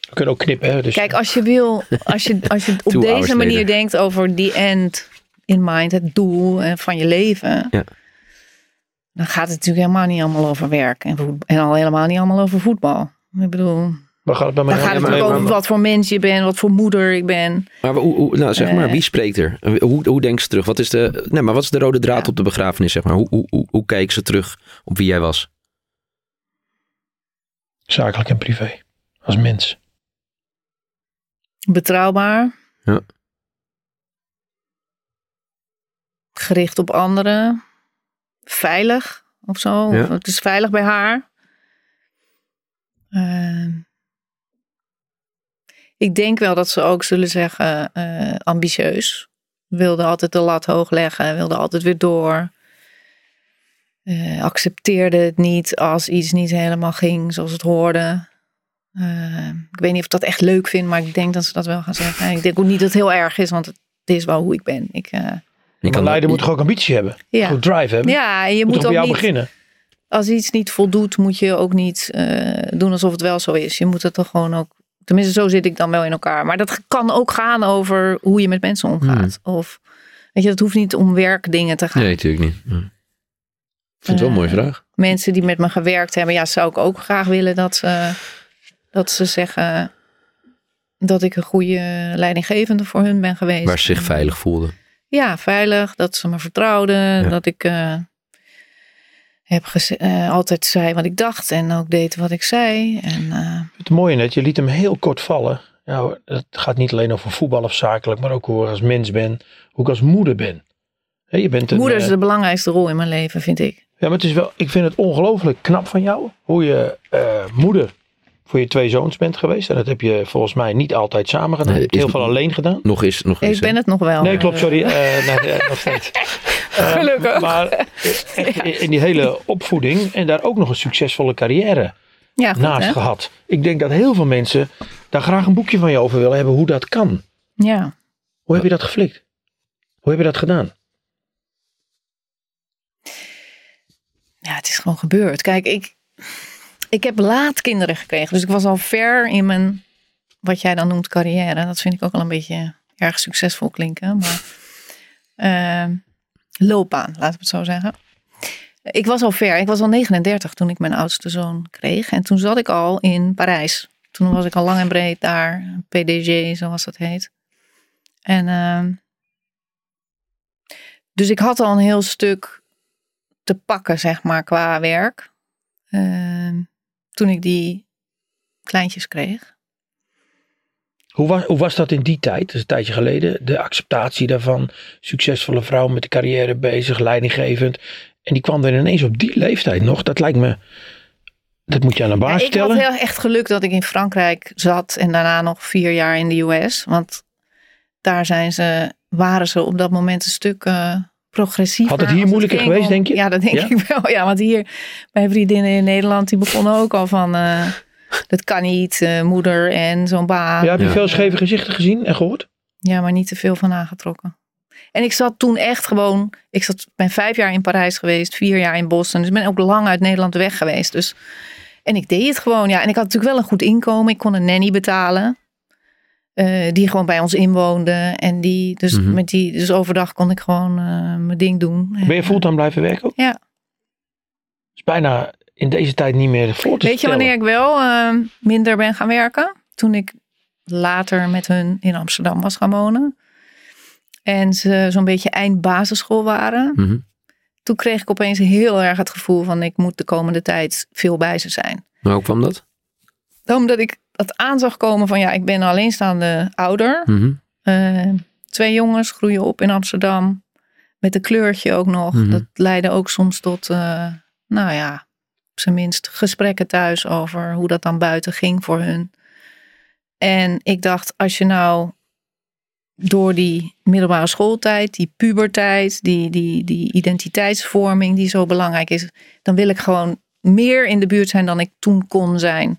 We kunnen ook knippen. Hè? Dus kijk, als je wil, als je, als je [LAUGHS] op deze manier later. denkt over die end in mind, het doel eh, van je leven. Ja. Dan gaat het natuurlijk helemaal niet allemaal over werk en, en al helemaal niet allemaal over voetbal. Ik bedoel, waar gaat het bij mij dan gaat het maar- over wat voor mens je bent, wat voor moeder ik ben. Maar hoe, hoe- nou, zeg maar, Eh. wie spreekt er? Hoe, hoe denken ze terug? Wat is de, nee, maar wat is de rode draad op de begrafenis? Zeg maar? hoe, hoe, hoe, hoe kijken ze terug op wie jij was? Zakelijk en privé. Als mens. Betrouwbaar. Ja. Gericht op anderen. Veilig of zo. Ja. Of het is veilig bij haar. Ehm, ik denk wel dat ze ook zullen zeggen eh, ambitieus. Wilde altijd de lat hoog leggen. Wilde altijd weer door. Eh, accepteerde het niet als iets niet helemaal ging zoals het hoorde. Eh, ik weet niet of ik dat echt leuk vind, maar ik denk dat ze dat wel gaan zeggen. En ik denk ook niet dat het heel erg is, want het is wel hoe ik ben. Ik, eh, Je Maar kan leider moet toch ook ambitie hebben? ja. Goed drive hebben? ja, en je moet ook jou niet, beginnen? als iets niet voldoet, moet je ook niet eh, doen alsof het wel zo is. Je moet het toch gewoon ook, tenminste zo zit ik dan wel in elkaar. Maar dat kan ook gaan over hoe je met mensen omgaat. Of, weet je, dat hoeft niet om werkdingen te gaan. Nee, natuurlijk niet. Ja. Ik vind het wel een mooie Eh, vraag. Mensen die met me gewerkt hebben, ja, zou ik ook graag willen dat ze, dat ze zeggen dat ik een goede leidinggevende voor hun ben geweest. Waar ze zich veilig voelden. Ja, veilig. Dat ze me vertrouwden. Dat ik eh, heb geze- eh, altijd zei wat ik dacht en ook deed wat ik zei. En, eh, Het mooie net, je liet hem heel kort vallen. Ja, het gaat niet alleen over voetbal of zakelijk, maar ook hoe ik als mens ben, hoe ik als moeder ben. Hè, je bent een, moeder is eh, de belangrijkste rol in mijn leven, vind ik. ja, maar het is wel, ik vind het ongelooflijk knap van jou, hoe je moeder voor je twee zoons bent geweest. En dat heb je volgens mij niet altijd samen gedaan. Nee, je hebt is- heel veel alleen gedaan. Nog eens, nog eens. Ik ben het nog wel. Nee, klopt, sorry. [LAUGHS] eh nee, eh, nog steeds. [LAUGHS] Eh, Gelukkig. Maar in, in die hele opvoeding en daar ook nog een succesvolle carrière Ja, goed, naast hè? gehad. Ik denk dat heel veel mensen daar graag een boekje van je over willen hebben hoe dat kan. Ja. Hoe heb je dat geflikt? Hoe heb je dat gedaan? ja, het is gewoon gebeurd. Kijk, ik, ik heb laat kinderen gekregen. Dus ik was al ver in mijn, wat jij dan noemt, carrière. Dat vind ik ook al een beetje erg succesvol klinken. Maar [LAUGHS] eh, loopbaan, laten we het zo zeggen. Ik was al ver. Ik was al 39 toen ik mijn oudste zoon kreeg. En toen zat ik al in Parijs. Toen was ik al lang en breed daar. PDG, zoals dat heet. En ehm, dus ik had al een heel stuk te pakken, zeg maar, qua werk. Ehm, toen ik die kleintjes kreeg. Hoe was, hoe was dat in die tijd, dat is een tijdje geleden, de acceptatie daarvan, succesvolle vrouw met de carrière bezig, leidinggevend. En die kwam er ineens op die leeftijd nog. Dat lijkt me, dat moet je aan een baas Ja, ik had heel echt geluk dat ik in Frankrijk zat en daarna nog vier jaar in de US. Want daar zijn ze, waren ze op dat moment een stuk eh progressiever. Had het hier moeilijker geweest, om- denk je? Ja, dat denk Ja? ik wel. Ja, want hier, mijn vriendinnen in Nederland, die begonnen ook al van, eh, dat kan niet, eh, moeder en zo'n baan. Ja, heb je Ja. veel scheve gezichten gezien en gehoord? Ja, maar niet te veel van aangetrokken. En ik zat toen echt gewoon, ik zat, ben vijf jaar in Parijs geweest, vier jaar in Boston. Dus ik ben ook lang uit Nederland weg geweest. Dus, en ik deed het gewoon, ja. En ik had natuurlijk wel een goed inkomen. Ik kon een nanny betalen. Eh, die gewoon bij ons inwoonde. En die, dus, Mhm. met die, dus overdag kon ik gewoon eh, mijn ding doen. Ben je fulltime blijven werken ook? Ja. is bijna in deze tijd niet meer voor te Weet je wanneer ik wel eh, minder ben gaan werken? Toen ik later met hun in Amsterdam was gaan wonen. En ze zo'n beetje eind basisschool waren. Mhm. Toen kreeg ik opeens heel erg het gevoel van ik moet de komende tijd veel bij ze zijn. Maar hoe kwam dat? Omdat ik het aan zag komen van ja, ik ben een alleenstaande ouder. Mhm. Eh, twee jongens groeien op in Amsterdam. Met een kleurtje ook nog. Mhm. Dat leidde ook soms tot, eh, nou ja, op zijn minst gesprekken thuis over hoe dat dan buiten ging voor hun. En ik dacht, als je nou door die middelbare schooltijd, die puberteit, die, die, die identiteitsvorming die zo belangrijk is, dan wil ik gewoon meer in de buurt zijn dan ik toen kon zijn.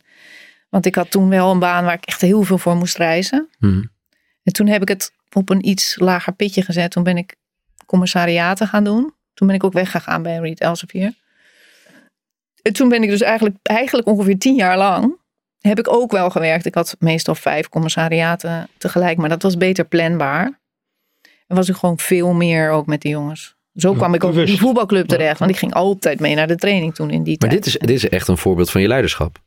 Want ik had toen wel een baan waar ik echt heel veel voor moest reizen. Mhm. En toen heb ik het op een iets lager pitje gezet. Toen ben ik commissariaten gaan doen. Toen ben ik ook weggegaan bij Reed Elsevier. En toen ben ik dus eigenlijk, eigenlijk ongeveer tien jaar lang... heb ik ook wel gewerkt. Ik had meestal vijf commissariaten tegelijk. Maar dat was beter planbaar. En was ik gewoon veel meer ook met die jongens. Zo kwam ik ook die bewust. voetbalclub terecht. Want ik ging altijd mee naar de training toen in die Maar tijd. dit is, dit is echt een voorbeeld van je leiderschap.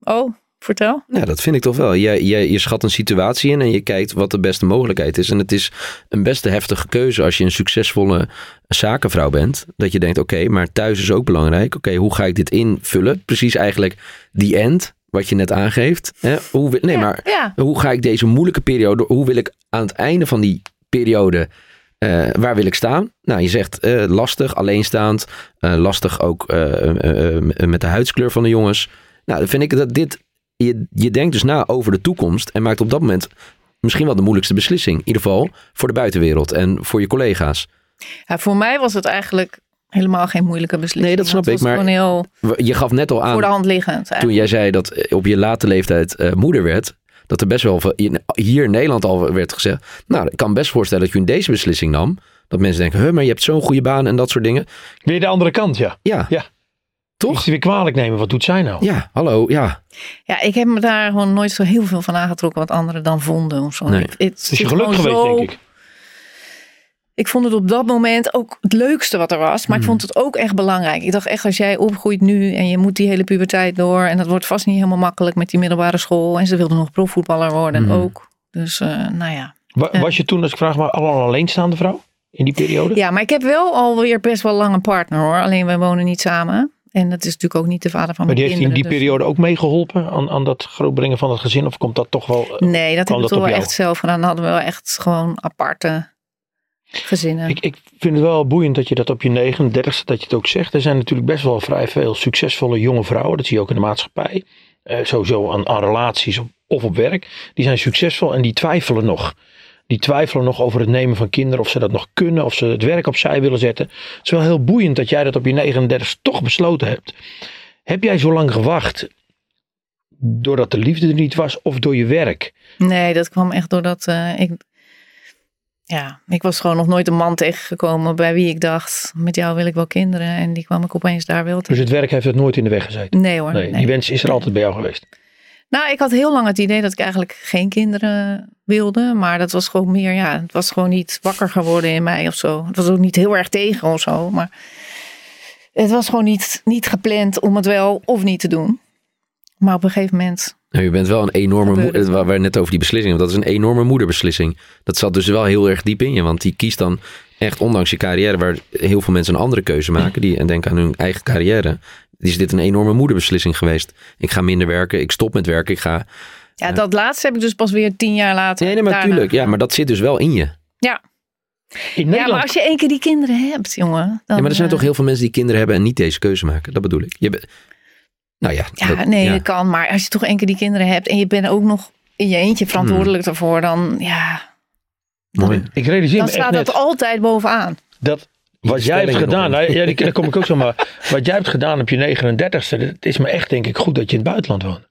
Oh, vertel. Ja, dat vind ik toch wel. Je, je, je schat een situatie in en je kijkt wat de beste mogelijkheid is. En het is een best heftige keuze als je een succesvolle zakenvrouw bent. Dat je denkt, oké, maar thuis is ook belangrijk. Oké, hoe ga ik dit invullen? Precies eigenlijk die end, wat je net aangeeft. Hè? Hoe, nee, Ja, maar ja. hoe ga ik deze moeilijke periode, hoe wil ik aan het einde van die periode, eh, waar wil ik staan? Nou, je zegt eh, lastig, alleenstaand, eh, lastig ook met de huidskleur van de jongens. Nou, dan vind ik dat dit, je, je denkt dus na over de toekomst en maakt op dat moment misschien wel de moeilijkste beslissing. In ieder geval voor de buitenwereld en voor je collega's. Ja, voor mij was het eigenlijk helemaal geen moeilijke beslissing. Nee, dat snap ik, maar- heel Je gaf net al aan, voor de hand liggend. toen jij zei dat eh, op je late leeftijd eh, moeder werd, dat er best wel veel- in- hier in Nederland al werd gezegd. Nou, ik kan best voorstellen dat je deze beslissing nam. Dat mensen denken, huh, maar je hebt zo'n goede baan en dat soort dingen. Weer de andere kant, ja. Ja, Ja. Toch? Weer kwalijk nemen, wat doet zij nou? Ja, hallo, ja. Ja, ik heb me daar gewoon nooit zo heel veel van aangetrokken wat anderen dan vonden. Of zo. Nee. Ik- het is je zit geluk gewoon geweest, zo- denk ik. Ik vond het op dat moment ook het leukste wat er was. Maar ik Mhm. vond het ook echt belangrijk. Ik dacht echt, als jij opgroeit nu en je moet die hele puberteit door. En dat wordt vast niet helemaal makkelijk met die middelbare school. En ze wilde nog profvoetballer worden Mhm. ook. Dus eh, nou ja. Wa- Ja. Was je toen, als ik vraag maar, al een alleenstaande vrouw? In die periode? Ja, maar ik heb wel alweer best wel lang een partner hoor. Alleen wij wonen niet samen. En dat is natuurlijk ook niet de vader van Maar mijn die heeft in kinderen. die dus- periode ook meegeholpen aan, aan dat grootbrengen van het gezin? Of komt dat toch wel... eh, Nee, dat hebben we dat toch wel jou? echt zelf gedaan. Dan hadden we wel echt gewoon aparte gezinnen. Ik, ik vind het wel boeiend dat je dat op je 39ste, dat je het ook zegt. Er zijn natuurlijk best wel vrij veel succesvolle jonge vrouwen. Dat zie je ook in de maatschappij. Eh, sowieso aan, aan relaties of op werk. Die zijn succesvol en die twijfelen nog. Die twijfelen nog over het nemen van kinderen. Of ze dat nog kunnen. Of ze het werk opzij willen zetten. Het is wel heel boeiend dat jij dat op je 39 toch besloten hebt. Heb jij zo lang gewacht doordat de liefde er niet was of door je werk? Nee, dat kwam echt doordat eh, ik. Ja, ik was gewoon nog nooit een man tegengekomen bij wie ik dacht: met jou wil ik wel kinderen. En die kwam ik opeens daar wel Dus het werk heeft het nooit in de weg gezeten? Nee hoor. Nee, nee. die wens is er altijd bij jou geweest. Nou, ik had heel lang het idee dat ik eigenlijk geen kinderen wilde. Maar dat was gewoon meer, ja, het was gewoon niet wakker geworden in mij of zo. Het was ook niet heel erg tegen of zo. Maar het was gewoon niet, niet gepland om het wel of niet te doen. Maar op een gegeven moment Nou, je bent wel een enorme moeder. Waar we net over die beslissing. want Dat is een enorme moederbeslissing. Dat zat dus wel heel erg diep in je. Want die kiest dan echt, ondanks je carrière, waar heel veel mensen een andere keuze maken. Die, en denken aan hun eigen carrière. Is dit een enorme moederbeslissing geweest? Ik ga minder werken. Ik stop met werken. Ik ga. Ja, dat laatste heb ik dus pas weer tien jaar later. Nee, nee, maar natuurlijk. Ja, maar dat zit dus wel in je. Ja. In ja, Nederland maar als je één keer die kinderen hebt, jongen. Dan, Ja, maar er zijn eh, toch heel veel mensen die kinderen hebben en niet deze keuze maken. Dat bedoel ik. Je bent- nou ja. Ja, dat- nee, ja. dat kan. Maar als je toch één keer die kinderen hebt en je bent ook nog in je eentje verantwoordelijk daarvoor, dan ja, Mooi. Ik realiseer dan me echt staat net dat altijd bovenaan. dat wat jij hebt gedaan, nou, ja, die- daar kom ik ook zo maar. Wat jij hebt gedaan op je 39ste, het is me echt denk ik goed dat je in het buitenland woont.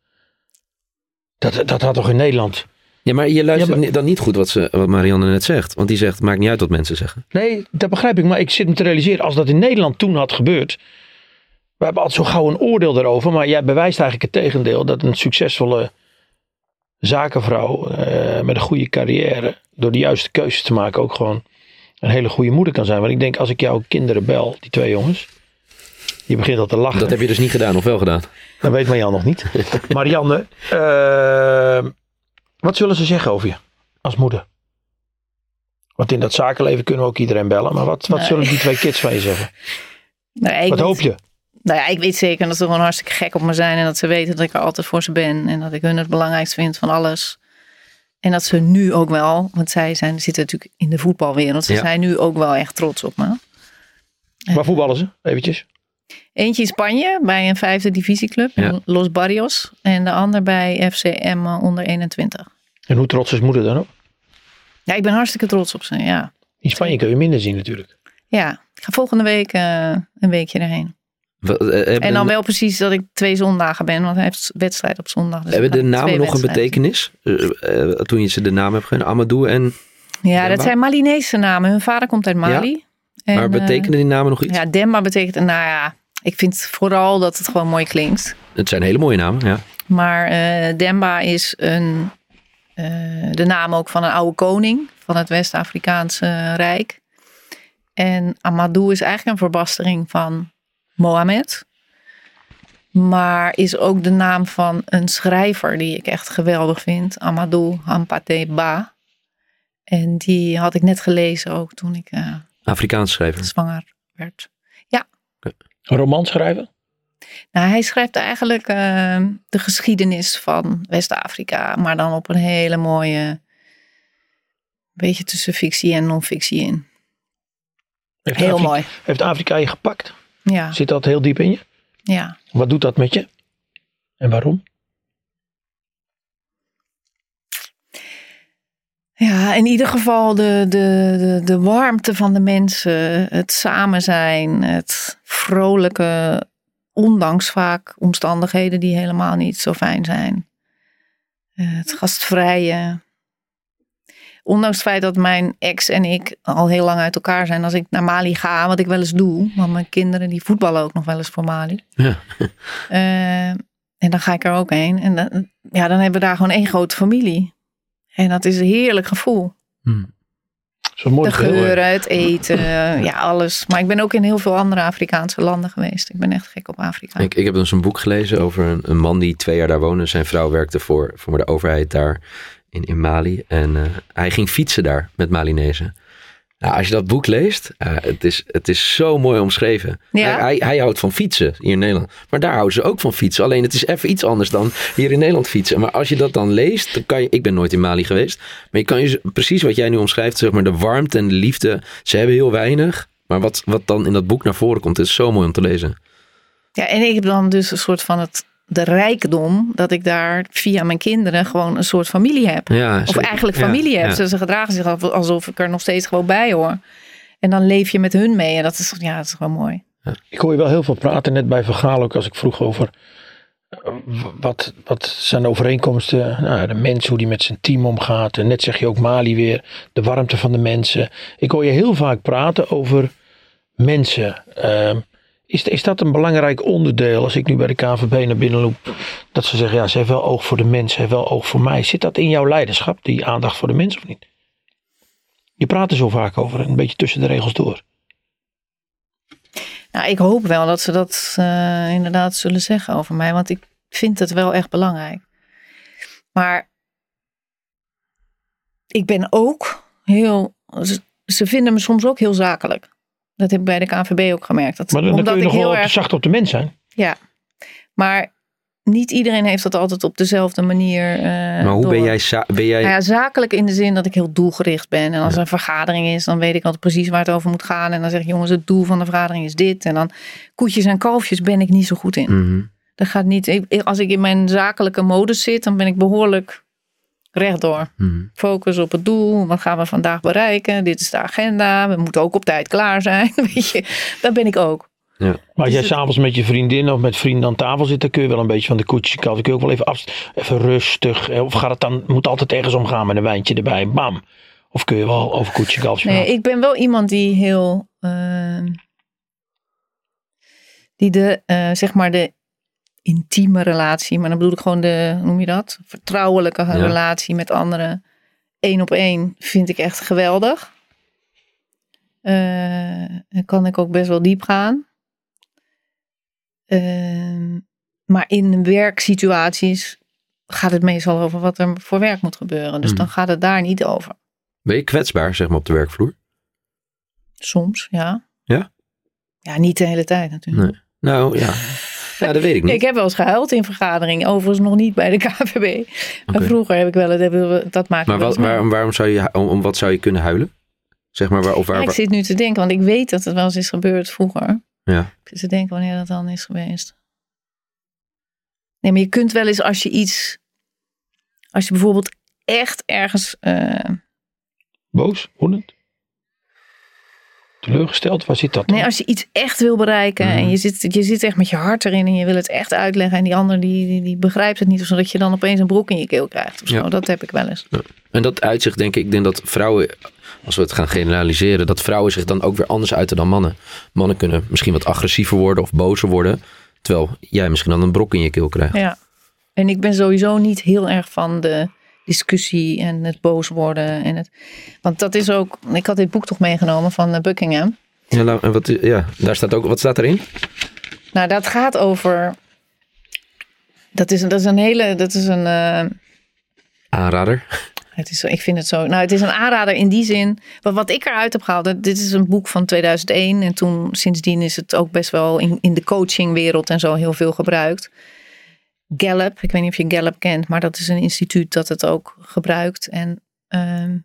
Dat, dat had toch in Nederland. Ja, maar je luistert Ja, maar- ni- dan niet goed wat, ze, wat Marianne net zegt. Want die zegt, het maakt niet uit wat mensen zeggen. Nee, dat begrijp ik, maar ik zit me te realiseren als dat in Nederland toen had gebeurd. We hebben altijd zo gauw een oordeel daarover, maar jij bewijst eigenlijk het tegendeel dat een succesvolle zakenvrouw eh, met een goede carrière, door de juiste keuzes te maken, ook gewoon een hele goede moeder kan zijn. Want ik denk, als ik jouw kinderen bel, die twee jongens, je begint al te lachen. Dat heb je dus niet gedaan, of wel gedaan? Dat weet Marianne nog niet. [LAUGHS] Marianne, eh, Wat zullen ze zeggen over je als moeder? Want in dat zakenleven kunnen we ook iedereen bellen. Maar wat, wat Nee. zullen die twee kids van je zeggen? [LAUGHS] Nou, Wat weet- hoop je? Nou ja, ik weet zeker dat ze gewoon hartstikke gek op me zijn. En dat ze weten dat ik er altijd voor ze ben. En dat ik hun het belangrijkste vind van alles. En dat ze nu ook wel, want zij zijn, zitten natuurlijk in de voetbalwereld. Ze Ja. zijn nu ook wel echt trots op me. Waar voetballen ze? Eventjes. Eentje in Spanje bij een vijfde divisieclub, Ja. Los Barrios. En de ander bij FCM onder 21. En hoe trots is moeder dan ook? Ja, ik ben hartstikke trots op ze, ja. In Spanje kun je minder zien natuurlijk. Ja, ik ga volgende week eh, een weekje erheen. Eh, hebben En dan wel precies dat ik twee zondagen ben, want hij heeft wedstrijd op zondag. Dus Hebben de namen nog een betekenis? Eh, eh, toen je ze de naam hebt gegeven, Amadou en... Ja, Demba? dat zijn Malinese namen. Hun vader komt uit Mali. En, maar eh, betekenen die namen nog iets? ja, Demba betekent, nou ja, ik vind vooral dat het gewoon mooi klinkt. Het zijn hele mooie namen, ja. Maar eh, Demba is een, eh, de naam ook van een oude koning van het West-Afrikaanse Rijk. En Amadou is eigenlijk een verbastering van Mohammed. Maar is ook de naam van een schrijver die ik echt geweldig vind. Amadou Hampate Ba. En die had ik net gelezen ook toen ik eh, Afrikaans schrijver. zwanger werd. Een roman schrijven? Nou, hij schrijft eigenlijk eh, de geschiedenis van West-Afrika, maar dan op een hele mooie, beetje tussen fictie en non-fictie in. Heeft Heel Afri- mooi. Heeft Afrika je gepakt? Ja, Zit dat heel diep in je? ja. Wat doet dat met je? En waarom? Ja, in ieder geval de, de, de, de warmte van de mensen, het samen zijn, het vrolijke, ondanks vaak omstandigheden die helemaal niet zo fijn zijn. Eh, Het gastvrije. Ondanks het feit dat mijn ex en ik al heel lang uit elkaar zijn. Als ik naar Mali ga, wat ik wel eens doe. Want mijn kinderen die voetballen ook nog wel eens voor Mali. Ja. [LAUGHS] Eh, en dan ga ik er ook heen. En dan, ja, dan hebben we daar gewoon één grote familie. En dat is een heerlijk gevoel. Hm. Zo mooi De geuren, het eten, ja alles. Maar ik ben ook in heel veel andere Afrikaanse landen geweest. Ik ben echt gek op Afrika. Ik, ik heb dus een boek gelezen over een, een man die twee jaar daar woonde. Zijn vrouw werkte voor, voor de overheid daar in, in Mali. En eh, hij ging fietsen daar met Malinezen. Nou, als je dat boek leest, eh, het, is, het is zo mooi omschreven. Ja? Hij, hij, hij houdt van fietsen hier in Nederland. Maar daar houden ze ook van fietsen. Alleen het is even iets anders dan hier in Nederland fietsen. Maar als je dat dan leest, dan kan je... Ik ben nooit in Mali geweest. Maar je kan je precies wat jij nu omschrijft, zeg maar de warmte en de liefde. Ze hebben heel weinig. Maar wat, wat dan in dat boek naar voren komt, is zo mooi om te lezen. Ja, en ik heb dan dus een soort van het, de rijkdom dat ik daar via mijn kinderen gewoon een soort familie heb. Ja, Of zeker. eigenlijk Ja, familie heb. ja. Ze, ze gedragen zich al- alsof ik er nog steeds gewoon bij hoor. En dan leef je met hun mee. En dat is, ja, dat is gewoon mooi. Ik hoor je wel heel veel praten, net bij Vergaal ook als ik vroeg over eh, wat, wat zijn overeenkomsten, nou, de mens, hoe die met zijn team omgaat. En net zeg je ook Mali weer, de warmte van de mensen. Ik hoor je heel vaak praten over mensen. Ehm, is, is dat een belangrijk onderdeel als ik nu bij de KVB naar binnen loop? Dat ze zeggen, ja, ze heeft wel oog voor de mens, ze heeft wel oog voor mij. Zit dat in jouw leiderschap, die aandacht voor de mens of niet? Je praat er zo vaak over, een beetje tussen de regels door. Nou, ik hoop wel dat ze dat eh, inderdaad zullen zeggen over mij. Want ik vind het wel echt belangrijk. Maar ik ben ook heel... Ze, ze vinden me soms ook heel zakelijk. Dat heb ik bij de KNVB ook gemerkt. Dat, Maar dan, dan omdat kun je ik nog wel heel erg zacht op de mens zijn. Ja, maar niet iedereen heeft dat altijd op dezelfde manier. eh, Maar hoe door. ben jij, za- ben jij Nou ja, zakelijk in de zin dat ik heel doelgericht ben. En als er een vergadering is, dan weet ik altijd precies waar het over moet gaan. En dan zeg ik, jongens, het doel van de vergadering is dit. En dan koetjes en kalfjes ben ik niet zo goed in. Mhm. Dat gaat niet. ik- Als ik in mijn zakelijke modus zit, dan ben ik behoorlijk rechtdoor. Mhm. Focus op het doel. Wat gaan we vandaag bereiken? Dit is de agenda. We moeten ook op tijd klaar zijn. [LAUGHS] Weet je, dat ben ik ook. Ja. Maar als jij s'avonds met je vriendin of met vrienden aan tafel zit, dan kun je wel een beetje van de en kalfjes. Kun je ook wel even, af, even rustig. Of gaat het dan, moet altijd ergens omgaan met een wijntje erbij. Bam. Of kun je wel over koetjes en kalfjes Nee, ik ben wel iemand die heel. ehm, die de, eh, zeg maar, de intieme relatie, maar dan bedoel ik gewoon de, hoe noem je dat? Vertrouwelijke Ja. relatie met anderen. één op één vind ik echt geweldig. Eh, dan kan ik ook best wel diep gaan. Ehm, maar in werksituaties gaat het meestal over wat er voor werk moet gebeuren. Dus Mhm. dan gaat het daar niet over. Ben je kwetsbaar, zeg maar, op de werkvloer? Soms, ja. Ja? Ja, niet de hele tijd natuurlijk. Nee. Nou, ja. Ja, dat weet ik niet. Ik heb wel eens gehuild in vergaderingen. Overigens nog niet bij de KVB. Maar vroeger heb ik wel, we, dat maak ik Maar wel wat, waarom, waarom zou je, om, om wat zou je kunnen huilen? Zeg maar, waar, of waar, Ja, ik zit nu te denken, want ik weet dat het wel eens is gebeurd vroeger. ja. Ik zit te denken wanneer dat dan is geweest. Nee, maar je kunt wel eens als je iets... Als je bijvoorbeeld echt ergens... eh, Boos? Woedend? Teleurgesteld? Waar zit dat dan? nee, als je iets echt wil bereiken Mhm. en je zit, je zit echt met je hart erin en je wil het echt uitleggen en die ander die, die, die begrijpt het niet, zodat je dan opeens een broek in je keel krijgt of zo. Ja. Dat heb ik wel eens. En dat uitzicht, denk ik, ik denk dat vrouwen, als we het gaan generaliseren, dat vrouwen zich dan ook weer anders uiten dan mannen. Mannen kunnen misschien wat agressiever worden of bozer worden, terwijl jij misschien dan een brok in je keel krijgt. Ja. En ik ben sowieso niet heel erg van de discussie en het boos worden. En het, want dat is ook, ik had dit boek toch meegenomen van eh, Buckingham. Ja, Lau- en wat, ja daar staat ook, wat staat erin? Nou, dat gaat over. Dat is, dat is een hele. Dat is een. eh, Aanrader. het is, ik vind het zo. Nou, het is een aanrader in die zin. Wat, wat ik eruit heb gehaald. Dit is een boek van 2001. En toen, sindsdien is het ook best wel in, in de coachingwereld en zo heel veel gebruikt. Gallup, ik weet niet of je Gallup kent, maar dat is een instituut dat het ook gebruikt. En ehm,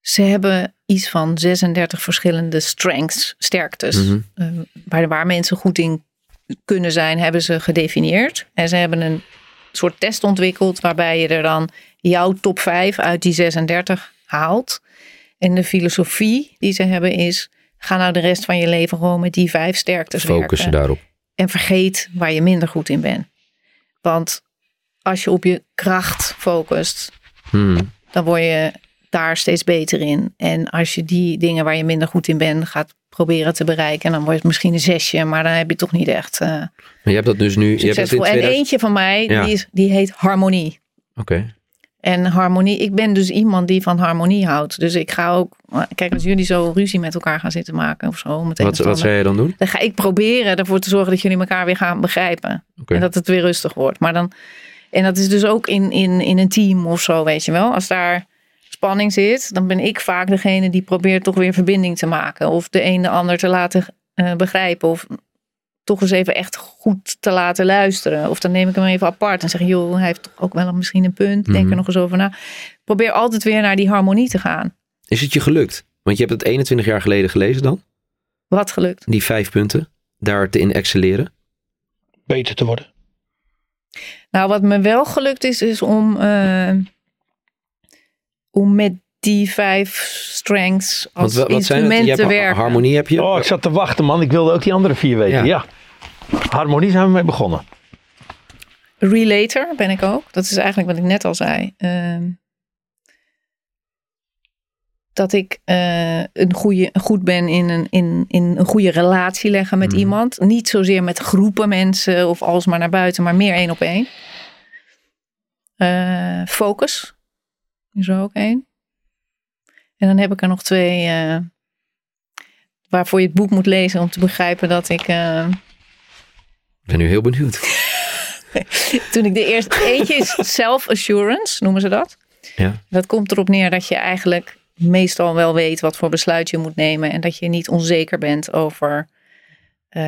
ze hebben iets van 36 verschillende strengths, sterktes. Mhm. eh, waar, waar mensen goed in kunnen zijn, hebben ze gedefinieerd. En ze hebben een soort test ontwikkeld waarbij je er dan jouw top 5 uit die 36 haalt. En de filosofie die ze hebben is, ga nou de rest van je leven gewoon met die vijf sterktes Focussen werken. daarop. En vergeet waar je minder goed in bent. Want als je op je kracht focust, Hmm. dan word je daar steeds beter in. En als je die dingen waar je minder goed in bent gaat proberen te bereiken, dan wordt het misschien een zesje, maar dan heb je toch niet echt eh, Maar je hebt dat dus nu. Je hebt dat in succesvol. En 2000 eentje van mij, Ja. die, is, die heet harmonie. Oké. En harmonie, ik ben dus iemand die van harmonie houdt. Dus ik ga ook, kijk, als jullie zo ruzie met elkaar gaan zitten maken of zo. Wat, wat zou jij dan doen? Dan ga ik proberen ervoor te zorgen dat jullie elkaar weer gaan begrijpen. En dat het weer rustig wordt. Maar dan, en dat is dus ook in, in, in een team of zo, weet je wel. Als daar spanning zit, dan ben ik vaak degene die probeert toch weer verbinding te maken. Of de een de ander te laten eh, begrijpen. Of toch eens even echt goed te laten luisteren. Of dan neem ik hem even apart en zeg, joh, hij heeft toch ook wel misschien een punt. Denk Mhm. er nog eens over na. Probeer altijd weer naar die harmonie te gaan. Is het je gelukt? Want je hebt het 21 jaar geleden gelezen dan? Wat gelukt. Die vijf punten. Daar te in excelleren. Beter te worden. Nou, wat me wel gelukt is, is om, eh, om met die vijf strengths als Want wa- wat zijn het? instrument Je te hebt werken. harmonie heb je. Oh, ik zat te wachten, man. Ik wilde ook die andere vier weten. Ja. Ja. Harmonie zijn we mee begonnen. Relator ben ik ook. Dat is eigenlijk wat ik net al zei. Ehm, dat ik eh, een goede, goed ben in een, in, in een goede relatie leggen met Mhm. iemand. Niet zozeer met groepen mensen of alles maar naar buiten, maar meer één op één. Eh, focus is er ook één. En dan heb ik er nog twee eh, waarvoor je het boek moet lezen om te begrijpen dat ik... eh, Ik ben nu heel benieuwd. [LAUGHS] Toen ik de eerste. Eentje is self-assurance, noemen ze dat. Ja. Dat komt erop neer dat je eigenlijk meestal wel weet wat voor besluit je moet nemen. En dat je niet onzeker bent over eh,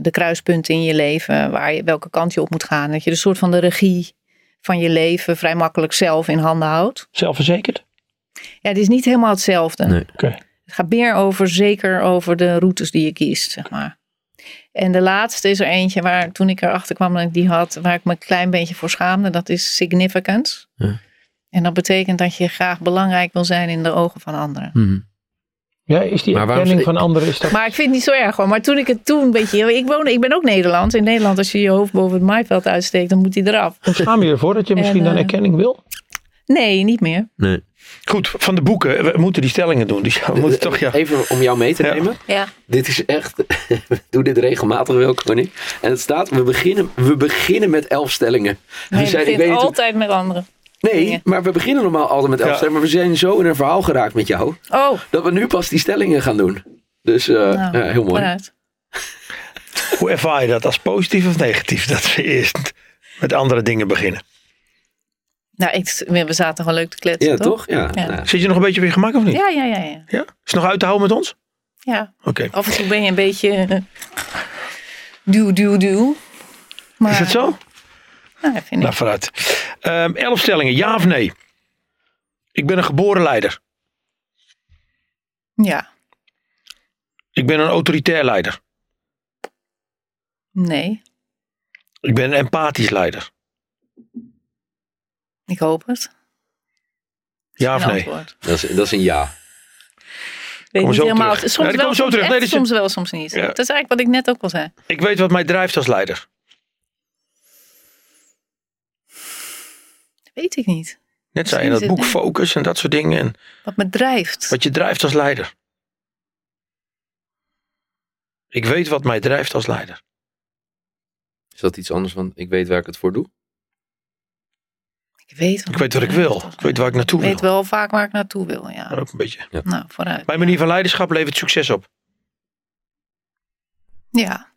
de kruispunten in je leven, waar je, welke kant je op moet gaan. Dat je de soort van de regie van je leven vrij makkelijk zelf in handen houdt. Zelfverzekerd? Ja, het is niet helemaal hetzelfde. Nee. Oké. Het gaat meer over, zeker over de routes die je kiest, zeg maar. En de laatste is er eentje waar toen ik erachter kwam dat ik die had, waar ik me een klein beetje voor schaamde. Dat is significance. Ja. En dat betekent dat je graag belangrijk wil zijn in de ogen van anderen. Mhm. Ja, is die Maar erkenning van anderen, is dat... Maar ik vind het niet zo erg hoor. Maar toen ik het toen een beetje. Ik, woon, ik ben ook Nederlands. In Nederland, als je je hoofd boven het maaiveld uitsteekt, dan moet hij eraf. Hoe schaam je ervoor dat je [LAUGHS] misschien En, dan eh, erkenning wil? Nee, niet meer. Nee. Goed, van de boeken. We moeten die stellingen doen. Dus we moeten toch, ja. Even om jou mee te nemen. Ja. Dit is echt. [LAUGHS] we doen dit regelmatig wel, Connie. En het staat: we beginnen, we beginnen met elf stellingen. Nee, we zijn, ik ik weet hoe- altijd met anderen. nee, dingen. maar we beginnen normaal altijd met elf Ja. stellingen. Maar we zijn zo in een verhaal geraakt met jou. Oh, dat we nu pas die stellingen gaan doen. Dus eh, nou, ja, heel mooi. Hoe ervaar je dat als positief of negatief? Dat we eerst met andere dingen beginnen. Nou, ik, we zaten gewoon leuk te kletsen, Ja, toch? toch? Ja. Ja. Nou, Zit je nog een beetje op je gemak of niet? Ja, ja, ja. ja. Ja? Is het nog uit te houden met ons? ja. Oké. Af en toe ben je een beetje eh, duw, duw, duw. Maar, Is het zo? Ja, vind ik. Nou, vooruit. Ehm, elf stellingen, ja of nee? Ik ben een geboren leider. Ja, Ik ben een autoritair leider. nee. Ik ben een empathisch leider. Ik hoop het. Ja of nee? antwoord. dat, is, dat is een ja. Weet niet zo helemaal. terug. Soms Ja, die wel, komen zo soms, terug. echt, Nee, dit is- soms wel, soms niet. Ja. Dat is eigenlijk wat ik net ook al zei. Ik weet wat mij drijft als leider. Dat weet ik niet. Net zei je in dat boek Focus en dat soort dingen. En Wat me drijft. wat je drijft als leider. Ik weet wat mij drijft als leider. Is dat iets anders dan ik weet waar ik het voor doe? Ik weet wat, Ik weet wat ik wil. Ik weet waar ik naartoe Ik weet wil. wel vaak waar ik naartoe wil, ja. Maar ook een beetje. Nou, vooruit. Mijn manier van leiderschap levert succes op. Ja,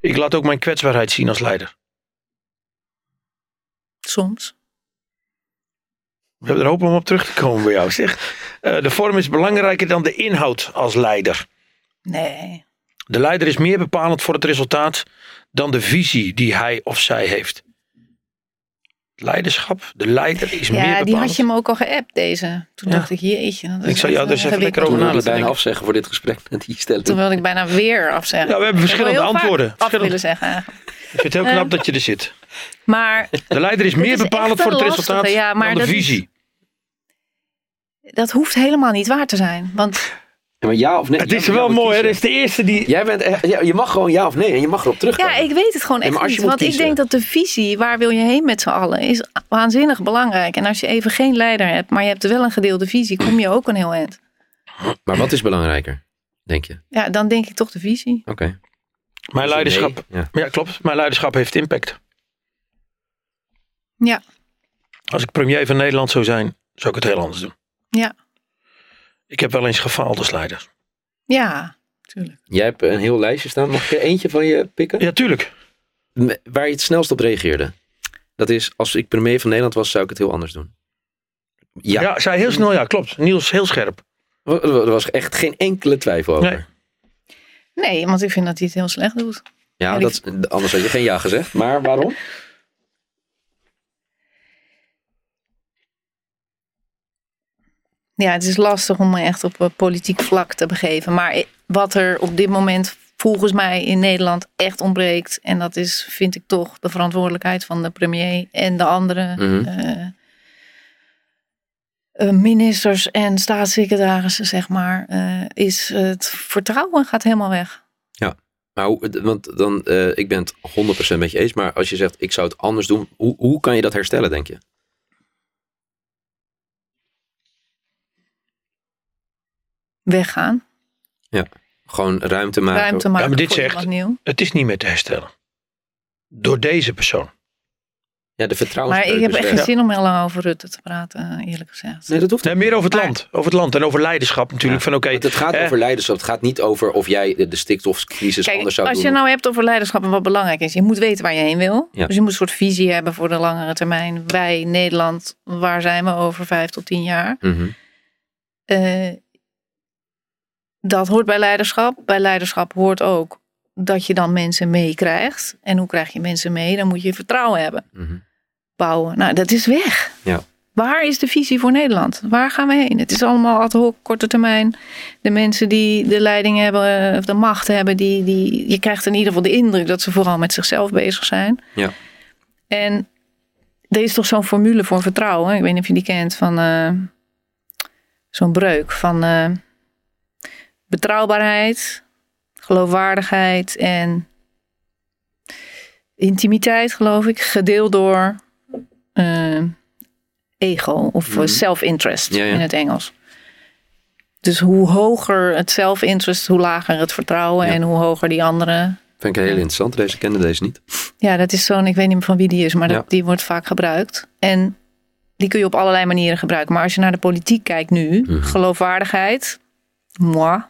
Ik laat ook mijn kwetsbaarheid zien als leider. soms. We hebben er hoop om op terug te komen bij jou. Zeg. Eh, de vorm is belangrijker dan de inhoud als leider. Nee. De leider is meer bepalend voor het resultaat dan de visie die hij of zij heeft. Leiderschap, de leider is meer Ja, bepalend. die had je me ook al geappt, deze. Toen Ja. dacht ik, jeetje. Ik zou jou dus eh, even lekker over Toen wilde na ik te bijna afzeggen voor dit gesprek met [LAUGHS] die stelling. Toen wilde ik bijna weer afzeggen. Ja, we hebben verschillende antwoorden. Af Verschillende- willen zeggen. eigenlijk. Ik vind het heel knap dat je er zit. Maar De leider is meer is bepalend voor het resultaat ja, maar dan de dat visie. dat hoeft helemaal niet waar te zijn. Want Ja, maar ja of nee? Het is wel mooi, hè? Dat is de eerste die... Jij bent, echt- ja, je mag gewoon ja of nee en je mag erop terugkomen. ja, ik weet het gewoon echt maar als je niet. Want ik denk dat de visie, waar wil je heen met z'n allen, is waanzinnig belangrijk. En als je even geen leider hebt, maar je hebt wel een gedeelde visie, kom je ook een heel eind. Maar wat is belangrijker, denk je? Ja, dan denk ik toch de visie. Oké. Mijn leiderschap... Nee, ja. Ja, klopt. Mijn leiderschap heeft impact. Ja, Als ik premier van Nederland zou zijn, zou ik het heel anders doen. ja, Ik heb wel eens gefaald als leider. ja, tuurlijk. Jij hebt een heel lijstje staan. Mag ik er eentje van je pikken? Ja, tuurlijk. Waar je het snelst op reageerde. Dat is, als ik premier van Nederland was, zou ik het heel anders doen. Ja, Ja, zei heel snel ja, klopt. Niels, heel scherp. er was echt geen enkele twijfel over. Nee. Nee, want ik vind dat hij het heel slecht doet. Ja, Ja, dat, anders had je geen ja gezegd. Maar waarom? [LAUGHS] Ja, het is lastig om me echt op een politiek vlak te begeven. Maar wat er op dit moment volgens mij in Nederland echt ontbreekt. En dat is, vind ik toch, de verantwoordelijkheid van de premier en de andere Mhm. eh, eh, ministers en staatssecretarissen, zeg maar. eh, is het vertrouwen gaat helemaal weg. Maar hoe, want dan, eh, ik ben het 100% met je eens. Maar als je zegt, ik zou het anders doen. Hoe, hoe kan je dat herstellen, denk je? Weggaan, Gewoon ruimte maken. ruimte maken maar dit voor zegt- iemand nieuw. Het is niet meer te herstellen. Door deze persoon. Ja, de vertrouwens. Maar ik heb echt geen zin om heel lang over Rutte te praten, eerlijk gezegd. Nee, dat hoeft Nee, meer over het Maar- land. Over het land en over leiderschap natuurlijk. Ja, Van oké, het gaat over leiderschap. Het gaat niet over of jij de, de stikstofcrisis Kijk, anders zou als doen. je nou hebt over leiderschap en wat belangrijk is, je moet weten waar je heen wil. Ja. Dus je moet een soort visie hebben voor de langere termijn. Wij, Nederland, waar zijn we over vijf tot tien jaar? Mhm. Eh, dat hoort bij leiderschap. Bij leiderschap hoort ook dat je dan mensen meekrijgt. En hoe krijg je mensen mee? Dan moet je vertrouwen hebben. Mhm. Bouwen. Nou, dat is weg. Ja. Waar is de visie voor Nederland? Waar gaan we heen? Het is allemaal ad hoc, korte termijn. De mensen die de leiding hebben, eh, of de macht hebben, die, die, je krijgt in ieder geval de indruk dat ze vooral met zichzelf bezig zijn. Ja. En er is toch zo'n formule voor vertrouwen. Ik weet niet of je die kent van eh, zo'n breuk van eh, betrouwbaarheid, geloofwaardigheid en intimiteit, geloof ik, gedeeld door eh, ego of Mhm. self-interest Ja, ja. in het Engels. Dus hoe hoger het self-interest, hoe lager het vertrouwen Ja. en hoe hoger die andere. Vind ik heel interessant. Deze kende deze niet. Ja, dat is zo'n, ik weet niet meer van wie die is, maar dat, die wordt vaak gebruikt. En die kun je op allerlei manieren gebruiken. Maar als je naar de politiek kijkt nu, Mhm. geloofwaardigheid, moi.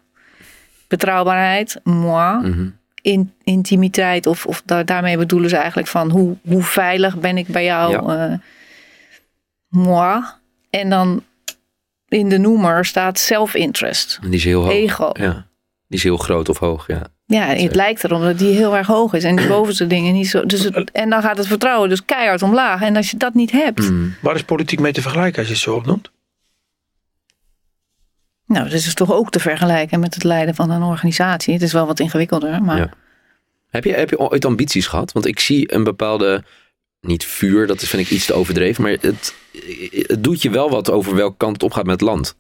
Betrouwbaarheid, moi. Mhm. in, intimiteit. Of, of da- daarmee bedoelen ze eigenlijk van hoe, hoe veilig ben ik bij jou. Ja. eh, moi. En dan in de noemer staat self-interest. Die is heel hoog. Ego. Ja. Die is heel groot of hoog, ja. Ja, het lijkt erom dat die heel erg hoog is. En die [CLEARS THROAT] bovenste dingen niet zo. Dus het, en dan gaat het vertrouwen dus keihard omlaag. En als je dat niet hebt. Mm. Waar is politiek mee te vergelijken als je het zo opnoemt? Nou, dat is toch ook te vergelijken met het leiden van een organisatie. Het is wel wat ingewikkelder. Maar Ja. Heb je, heb je ooit ambities gehad? Want ik zie een bepaalde, niet vuur, dat vind ik iets te overdreven, maar het, het doet je wel wat over welke kant het opgaat met het land.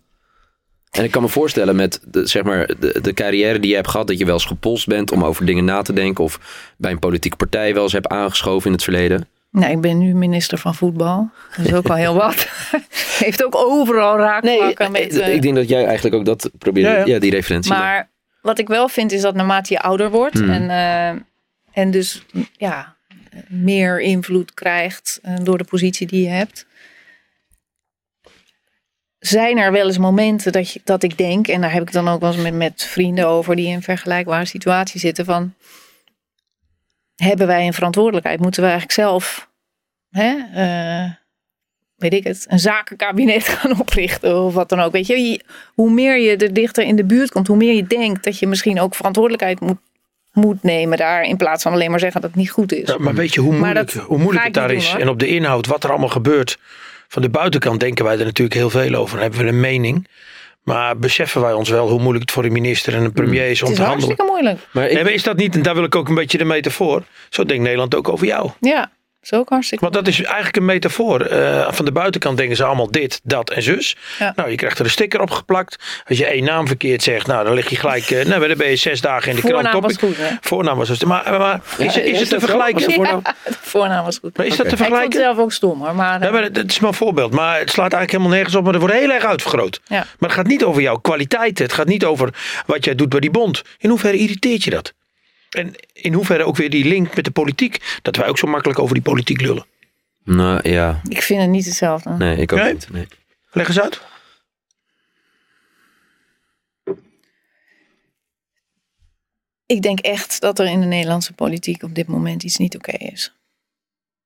En ik kan me voorstellen met de, zeg maar, de, de carrière die je hebt gehad, dat je wel eens gepolst bent om over dingen na te denken. Of bij een politieke partij wel eens hebt aangeschoven in het verleden. Nou, ik ben nu minister van voetbal. Dat is ook al heel wat. [LAUGHS] Heeft ook overal raakvlakken met. eh, ik denk dat jij eigenlijk ook dat probeert. Ja, Ja, ja. die referentie. Maar wat ik wel vind is dat naarmate je ouder wordt Hmm. en, eh, en dus ja, meer invloed krijgt eh, door de positie die je hebt. Zijn er wel eens momenten dat, je, dat ik denk, en daar heb ik dan ook wel eens met, met vrienden over die in een vergelijkbare situatie zitten, van hebben wij een verantwoordelijkheid? Moeten we eigenlijk zelf, hè, eh, weet ik het, een zakenkabinet [LAUGHS] gaan oprichten of wat dan ook. Weet je, Je- hoe meer je er dichter in de buurt komt, hoe meer je denkt dat je misschien ook verantwoordelijkheid moet, moet nemen daar, in plaats van alleen maar zeggen dat het niet goed is. Ja, maar weet je hoe moeilijk, hoe het daar is? hoor. en op de inhoud, wat er allemaal gebeurt. Van de buitenkant denken wij er natuurlijk heel veel over. Dan hebben we een mening. Maar beseffen wij ons wel hoe moeilijk het voor een minister en een premier is om het is te handelen? hartstikke moeilijk. maar ik, Nee, maar is dat niet, en daar wil ik ook een beetje de metafoor. Zo denkt Nederland ook over jou. Ja, is ook hartstikke Want dat is eigenlijk een metafoor. Eh, van de buitenkant denken ze allemaal dit, dat en zus. Ja. Nou, je krijgt er een sticker op geplakt. Als je één naam verkeerd zegt, nou, dan lig je gelijk. eh, nou, dan ben je zes dagen in de krant. Voornaam was topic. goed, hè? Voornaam was dus. Maar, maar is, Ja, is, is het te vergelijken? Was voornaam? Ja, voornaam was goed. Maar is dat te Ik vond het vergelijken? zelf ook stom hoor. Maar, Ja, maar dat is maar een voorbeeld. Maar het slaat eigenlijk helemaal nergens op. Maar er wordt heel erg uitvergroot. Ja. Maar het gaat niet over jouw kwaliteiten. Het gaat niet over wat jij doet bij die bond. In hoeverre irriteert je dat? En in hoeverre ook weer die link met de politiek. Dat wij ook zo makkelijk over die politiek lullen. nou ja, ik vind het niet hetzelfde. nee, ik ook Nee? niet. Nee. Leg eens uit. Ik denk echt dat er in de Nederlandse politiek op dit moment iets niet oké is.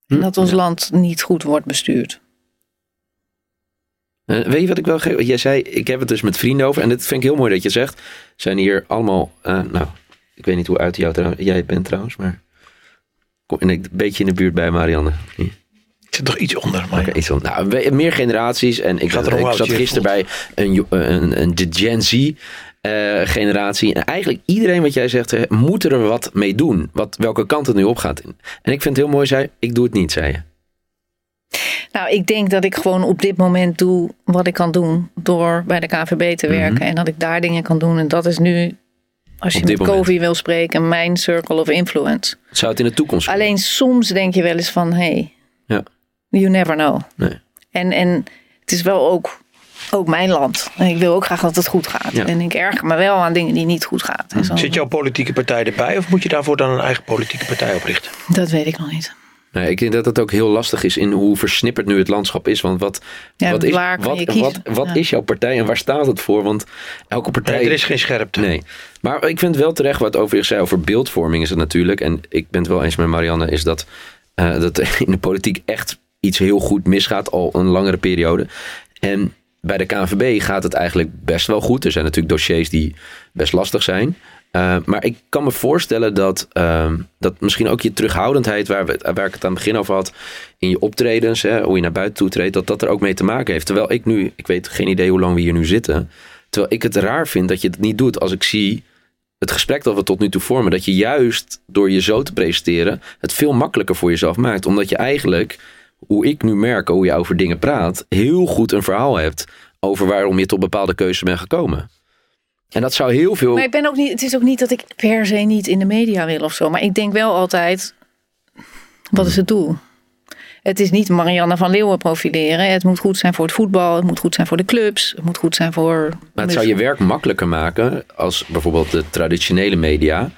En Hm? dat ons Ja. land niet goed wordt bestuurd. Eh, weet je wat ik wel geef? Jij zei, ik heb het dus met vrienden over. En dit vind ik heel mooi dat je zegt. Zijn hier allemaal, eh, nou, ik weet niet hoe uit jou trouw- jij bent trouwens, maar kom in een beetje in de buurt bij Marianne. Ik zit toch iets onder. Maar iets van, nou, we- meer generaties. En ik, zat, ik zat gisteren bij een, een, een, de Gen Z eh, generatie. En eigenlijk iedereen wat jij zegt, moet er wat mee doen. Wat, welke kant het nu op gaat. En ik vind het heel mooi, zei ik doe het niet, zei je. Nou, ik denk dat ik gewoon op dit moment doe wat ik kan doen door bij de KVB te werken. En dat ik daar dingen kan doen. En dat is nu, als je met moment. Kovi wil spreken, mijn circle of influence. Zou het in de toekomst? Alleen soms denk je wel eens van, hey, Ja. you never know. Nee. En, en het is wel ook, ook mijn land. En ik wil ook graag dat het goed gaat. Ja. En ik erger me wel aan dingen die niet goed gaan. En zo. Zit jouw politieke partij erbij? Of moet je daarvoor dan een eigen politieke partij oprichten? Dat weet ik nog niet. Nee, ik denk dat het ook heel lastig is in hoe versnipperd nu het landschap is. Want wat, Ja, wat, is, wat, wat, wat Ja. is jouw partij en waar staat het voor? Want elke partij. Nee, er is geen scherpte. Nee. Maar ik vind wel terecht wat over je zei over beeldvorming is het natuurlijk. En ik ben het wel eens met Marianne, is dat, eh, dat in de politiek echt iets heel goed misgaat al een langere periode. En bij de KNVB gaat het eigenlijk best wel goed. Er zijn natuurlijk dossiers die best lastig zijn. Uh, maar ik kan me voorstellen dat, uh, dat misschien ook je terughoudendheid, waar, we, waar ik het aan het begin over had, in je optredens, hè, hoe je naar buiten toe treedt, dat dat er ook mee te maken heeft. Terwijl ik nu, ik weet geen idee hoe lang we hier nu zitten, terwijl ik het raar vind dat je het niet doet als ik zie het gesprek dat we tot nu toe vormen, dat je juist door je zo te presenteren het veel makkelijker voor jezelf maakt. Omdat je eigenlijk, hoe ik nu merk, hoe je over dingen praat, heel goed een verhaal hebt over waarom je tot bepaalde keuzes bent gekomen. En dat zou heel veel. Maar ik ben ook niet, het is ook niet dat ik per se niet in de media wil of zo. Maar ik denk wel altijd, wat is het doel? Het is niet Marianne van Leeuwen profileren. Het moet goed zijn voor het voetbal. Het moet goed zijn voor de clubs. Het moet goed zijn voor... Maar het zou je werk makkelijker maken als bijvoorbeeld de traditionele media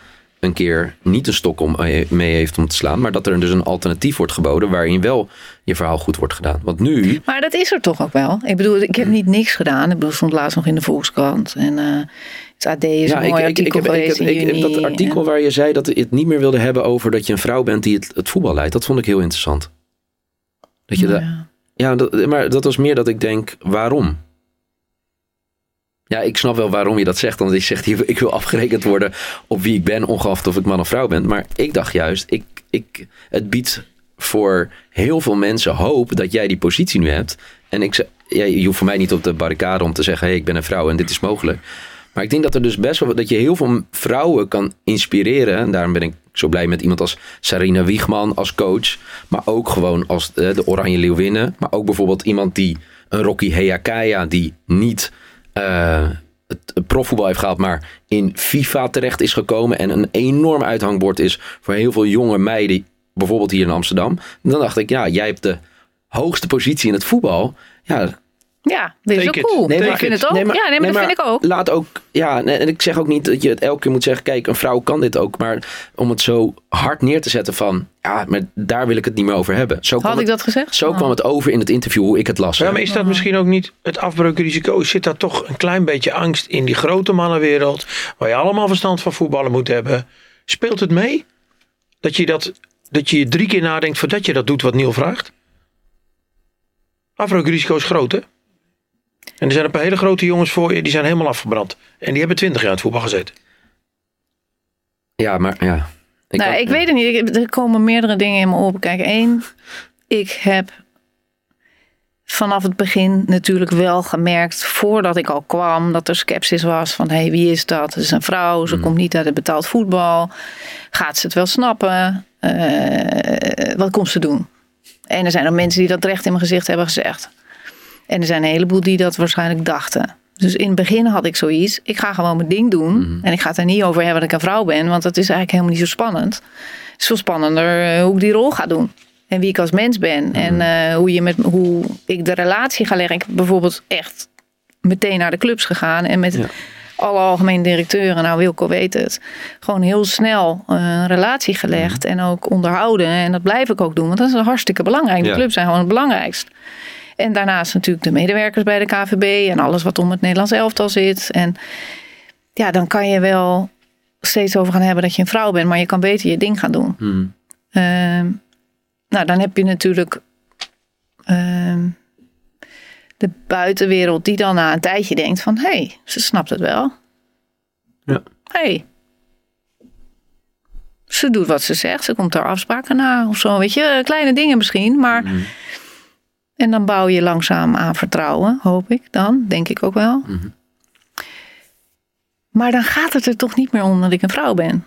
een keer niet een stok om mee heeft om te slaan, maar dat er dus een alternatief wordt geboden waarin wel je verhaal goed wordt gedaan. Want nu. Maar dat is er toch ook wel. Ik bedoel, ik heb niet niks gedaan. Ik bedoel, stond laatst nog in de Volkskrant. En uh, Het AD is een mooi artikel ik, heb, geweest ik, heb, in ik heb dat artikel En- waar je zei dat je het niet meer wilde hebben over dat je een vrouw bent die het, het voetbal leidt. Dat vond ik heel interessant. Dat je da- Ja. ja, dat, maar dat was meer dat ik denk, waarom? Ja, ik snap wel waarom je dat zegt. Want je zegt, hier, ik wil afgerekend worden op wie ik ben, ongeacht of ik man of vrouw ben. Maar ik dacht juist, ik, ik, het biedt voor heel veel mensen hoop dat jij die positie nu hebt. En ik, ja, je hoeft voor mij niet op de barricade om te zeggen, hey, ik ben een vrouw en dit is mogelijk. Maar ik denk dat er dus best wel dat je heel veel vrouwen kan inspireren. En daarom ben ik zo blij met iemand als Sarina Wiegman als coach. Maar ook gewoon als eh, de Oranje Leeuwinnen. Maar ook bijvoorbeeld iemand die een Rocky Heakaya die niet eh, het profvoetbal heeft gehaald, maar in FIFA terecht is gekomen. En een enorm uithangbord is voor heel veel jonge meiden. Bijvoorbeeld hier in Amsterdam. Dan dacht ik, ja, jij hebt de hoogste positie in het voetbal. Ja, Ja, dit is ook cool. Nee, ik vind het ook. Nee, maar- ja, nee, maar nee, dat vind ik ook. Laat ook, ja, nee, en ik zeg ook niet dat je het elke keer moet zeggen, kijk, een vrouw kan dit ook. Maar om het zo hard neer te zetten van, ja, maar daar wil ik het niet meer over hebben. Zo, kwam, Had ik het, dat gezegd? zo Oh. kwam het over in het interview hoe ik het las. Ja, maar is dat misschien ook niet het afbreukrisico? Zit daar toch een klein beetje angst in die grote mannenwereld, waar je allemaal verstand van voetballen moet hebben? Speelt het mee? Dat je, dat, dat je drie keer nadenkt voordat je dat doet wat Neil vraagt? Afbreukrisico is groot, hè? En er zijn een paar hele grote jongens voor je, die zijn helemaal afgebrand. En die hebben twintig jaar in het voetbal gezeten. Ja, maar ja. Ik nou, ik weet het niet. Er komen meerdere dingen in me op. Kijk, één, ik heb vanaf het begin natuurlijk wel gemerkt, voordat ik al kwam, dat er sceptisch was van, hé, hey, wie is dat? Het is een vrouw, ze komt niet uit het betaald voetbal. Gaat ze het wel snappen? Eh, wat komt ze doen? En er zijn ook mensen die dat recht in mijn gezicht hebben gezegd. En er zijn een heleboel die dat waarschijnlijk dachten. Dus in het begin had ik zoiets. Ik ga gewoon mijn ding doen. En ik ga het er niet over hebben dat ik een vrouw ben. Want dat is eigenlijk helemaal niet zo spannend. Het is veel spannender eh, hoe ik die rol ga doen. En wie ik als mens ben. En eh, hoe, je met, hoe ik de relatie ga leggen. Ik heb bijvoorbeeld echt meteen naar de clubs gegaan. En met Ja. alle algemene directeuren. Nou, Wilco weet het. Gewoon heel snel eh, een relatie gelegd. En ook onderhouden. En dat blijf ik ook doen. Want dat is hartstikke belangrijk. De Ja. clubs zijn gewoon het belangrijkst. En daarnaast natuurlijk de medewerkers bij de KVB en alles wat om het Nederlands elftal zit. En ja, dan kan je wel steeds over gaan hebben dat je een vrouw bent, maar je kan beter je ding gaan doen. Hmm. Ehm, nou, dan heb je natuurlijk ehm, de buitenwereld die dan na een tijdje denkt van... hé, hey, ze snapt het wel. Ja. Hé. Hey. Ze doet wat ze zegt, ze komt haar afspraken na of zo. Weet je, kleine dingen misschien, maar... Mhm. En dan bouw je langzaam aan vertrouwen, hoop ik dan, denk ik ook wel. Mhm. Maar dan gaat het er toch niet meer om dat ik een vrouw ben.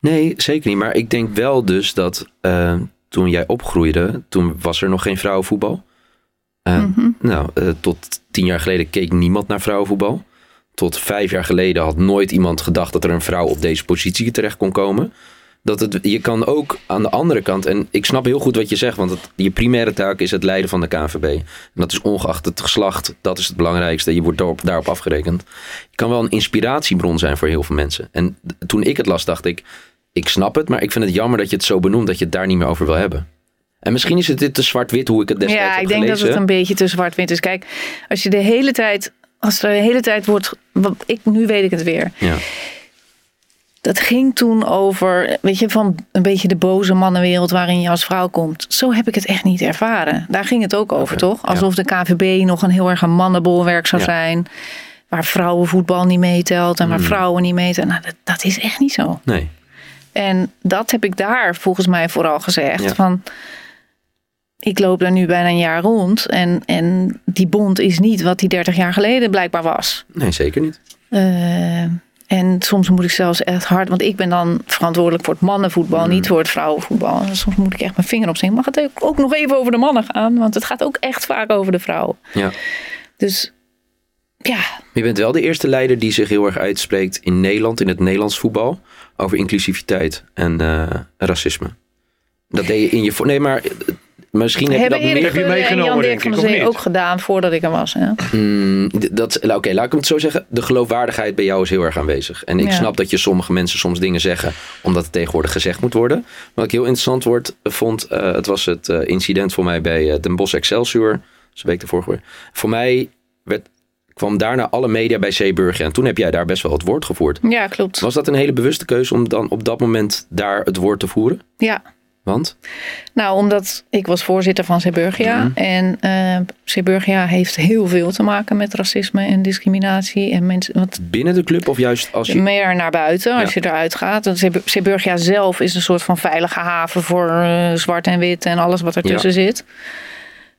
Nee, zeker niet. Maar ik denk wel dus dat eh, toen jij opgroeide, toen was er nog geen vrouwenvoetbal. Mhm. Nou, eh, tot tien jaar geleden keek niemand naar vrouwenvoetbal. Tot vijf jaar geleden had nooit iemand gedacht dat er een vrouw op deze positie terecht kon komen. Dat het, je kan ook aan de andere kant, en ik snap heel goed wat je zegt, want het, je primaire taak is het leiden van de KNVB. En dat is ongeacht het geslacht, dat is het belangrijkste. Je wordt daarop, daarop afgerekend. Je kan wel een inspiratiebron zijn voor heel veel mensen. En toen ik het las, dacht ik, ik snap het, maar ik vind het jammer dat je het zo benoemt dat je het daar niet meer over wil hebben. En misschien is het dit te zwart-wit hoe ik het destijds Ja, heb ik denk gelezen. dat het een beetje te zwart-wit is. Kijk, als je de hele tijd, als er de hele tijd wordt, wat ik, nu weet ik het weer. Ja. Dat ging toen over, weet je, van een beetje de boze mannenwereld waarin je als vrouw komt. Zo heb ik het echt niet ervaren. Daar ging het ook over, toch? ja. Alsof de KVB nog een heel erg een mannenbolwerk zou Ja. zijn. Waar vrouwenvoetbal niet meetelt en waar Mm. vrouwen niet meetellen. Nou, dat, dat is echt niet zo. Nee. En dat heb ik daar volgens mij vooral gezegd. Ja. Van, ik loop daar nu bijna een jaar rond. En, en die bond is niet wat die 30 jaar geleden blijkbaar was. Nee, zeker niet. Eh, en soms moet ik zelfs echt hard, want ik ben dan verantwoordelijk voor het mannenvoetbal, Mm. niet voor het vrouwenvoetbal. En soms moet ik echt mijn vinger opsteken. Mag het ook- nog even over de mannen gaan? Want het gaat ook echt vaak over de vrouwen. Ja. Dus ja, Je bent wel de eerste leider die zich heel erg uitspreekt in Nederland, in het Nederlands voetbal, over inclusiviteit en eh, racisme. Dat deed je in je... Nee, maar misschien heb je hebben dat Erik meer... heb je Gudde en meegenomen, Jan Dirk van ik, der of Zee niet? ook gedaan voordat ik er was. Hè? Mm, dat, nou, Oké, laat ik het zo zeggen. De geloofwaardigheid bij jou is heel erg aanwezig. En ik Ja. snap dat je sommige mensen soms dingen zeggen omdat het tegenwoordig gezegd moet worden. Wat ik heel interessant wordt, vond, eh, het was het eh, incident voor mij bij eh, Den Bosch Excelsior. Dat is een week ervoor gebeurd. Voor mij werd, kwam daarna alle media bij Zeeburg. En toen heb jij daar best wel het woord gevoerd. Ja, klopt. Was dat een hele bewuste keuze om dan op dat moment daar het woord te voeren? Ja. Want? Nou, omdat ik was voorzitter van Zeeburgia. Mhm. En Zeeburgia heeft heel veel te maken met racisme en discriminatie. En mensen, want Binnen de club of juist als je... meer naar buiten als je eruit gaat. Zeeburgia zelf is een soort van veilige haven voor eh, zwart en wit en alles wat ertussen zit.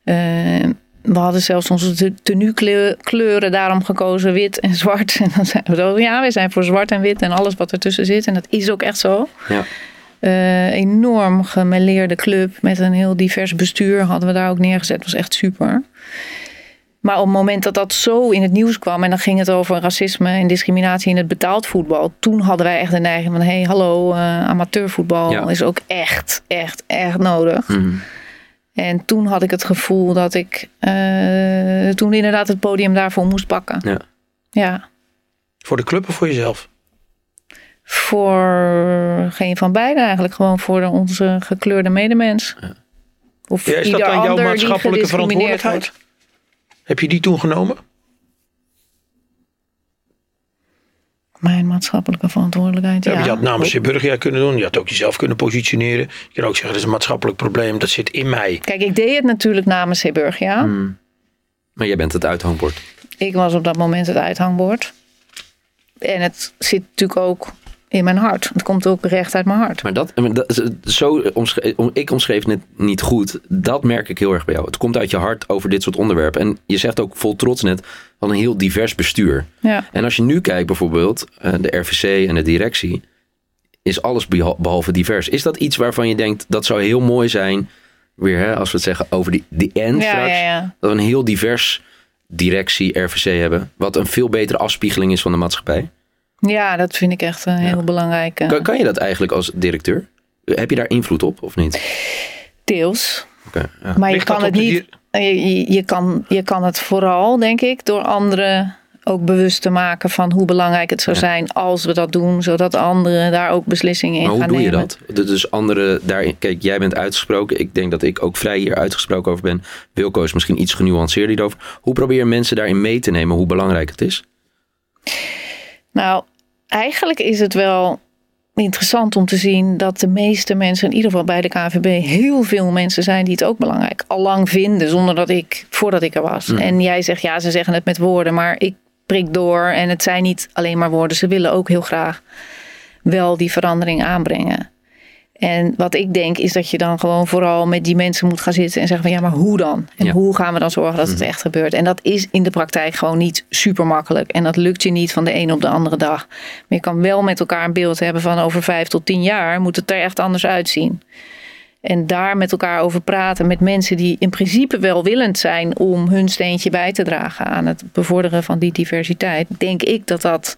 Eh, we hadden zelfs onze te- tenue kleuren daarom gekozen, wit en zwart. [LAUGHS] En dan zeiden we, zo, ja, we zijn voor zwart en wit en alles wat ertussen zit. En dat is ook echt zo. Ja. Eh, enorm gemêleerde club met een heel divers bestuur hadden we daar ook neergezet. Dat was echt super. Maar op het moment dat dat zo in het nieuws kwam en dan ging het over racisme en discriminatie in het betaald voetbal, toen hadden wij echt de neiging van: hé, hey, hallo, eh, amateurvoetbal Ja. is ook echt, echt, echt nodig. Mhm. En toen had ik het gevoel dat ik eh, toen inderdaad het podium daarvoor moest pakken. Ja. Ja, Voor de club of voor jezelf? Voor geen van beide eigenlijk. Gewoon voor onze gekleurde medemens. Of Ja, is dat dan jouw maatschappelijke verantwoordelijkheid? wordt. Heb je die toen genomen? Mijn maatschappelijke verantwoordelijkheid, Ja. ja. Je had namens Zeeburgia kunnen doen. Je had ook jezelf kunnen positioneren. Je kan ook zeggen, dat is een maatschappelijk probleem. Dat zit in mij. Kijk, ik deed het natuurlijk namens Zeeburgia. Mhm. Maar jij bent het uithangbord. Ik was op dat moment het uithangbord. En het zit natuurlijk ook in mijn hart. Het komt ook recht uit mijn hart. Maar dat, zo omschreef, ik omschreef het niet goed. Dat merk ik heel erg bij jou. Het komt uit je hart over dit soort onderwerpen. En je zegt ook vol trots net, van een heel divers bestuur. Ja. En als je nu kijkt bijvoorbeeld, eh, de RVC en de directie, is alles beha- behalve divers. Is dat iets waarvan je denkt, dat zou heel mooi zijn, weer hè, als we het zeggen over die, die end Ja, straks, ja. dat we een heel divers directie RVC hebben, wat een veel betere afspiegeling is van de maatschappij. Ja, dat vind ik echt een heel belangrijk. eh, Kan, kan je dat eigenlijk als directeur? Heb je daar invloed op of niet? Deels. Ja. Maar je Ligt kan het niet. Je, je, kan, je kan het vooral, denk ik, door anderen ook bewust te maken van hoe belangrijk het zou Ja. zijn als we dat doen, zodat anderen daar ook beslissingen in Maar hoe gaan doe je nemen. dat? Du- Dus anderen daarin. Kijk, jij bent uitgesproken. Ik denk dat ik ook vrij hier uitgesproken over ben. Wilco is misschien iets genuanceerder hierover. Hoe probeer je mensen daarin mee te nemen hoe belangrijk het is? Nou, eigenlijk is het wel interessant om te zien dat de meeste mensen, in ieder geval bij de KNVB, heel veel mensen zijn die het ook belangrijk al lang vinden, zonder dat ik, voordat ik er was. En jij zegt, ja, ze zeggen het met woorden, maar ik prik door en het zijn niet alleen maar woorden. Ze willen ook heel graag wel die verandering aanbrengen. En wat ik denk is dat je dan gewoon vooral met die mensen moet gaan zitten en zeggen van ja, maar hoe dan? En Ja. hoe gaan we dan zorgen dat het echt gebeurt? En dat is in de praktijk gewoon niet super makkelijk. En dat lukt je niet van de een op de andere dag. Maar je kan wel met elkaar een beeld hebben van over vijf tot tien jaar moet het er echt anders uitzien. En daar met elkaar over praten met mensen die in principe welwillend zijn om hun steentje bij te dragen aan het bevorderen van die diversiteit, denk ik dat dat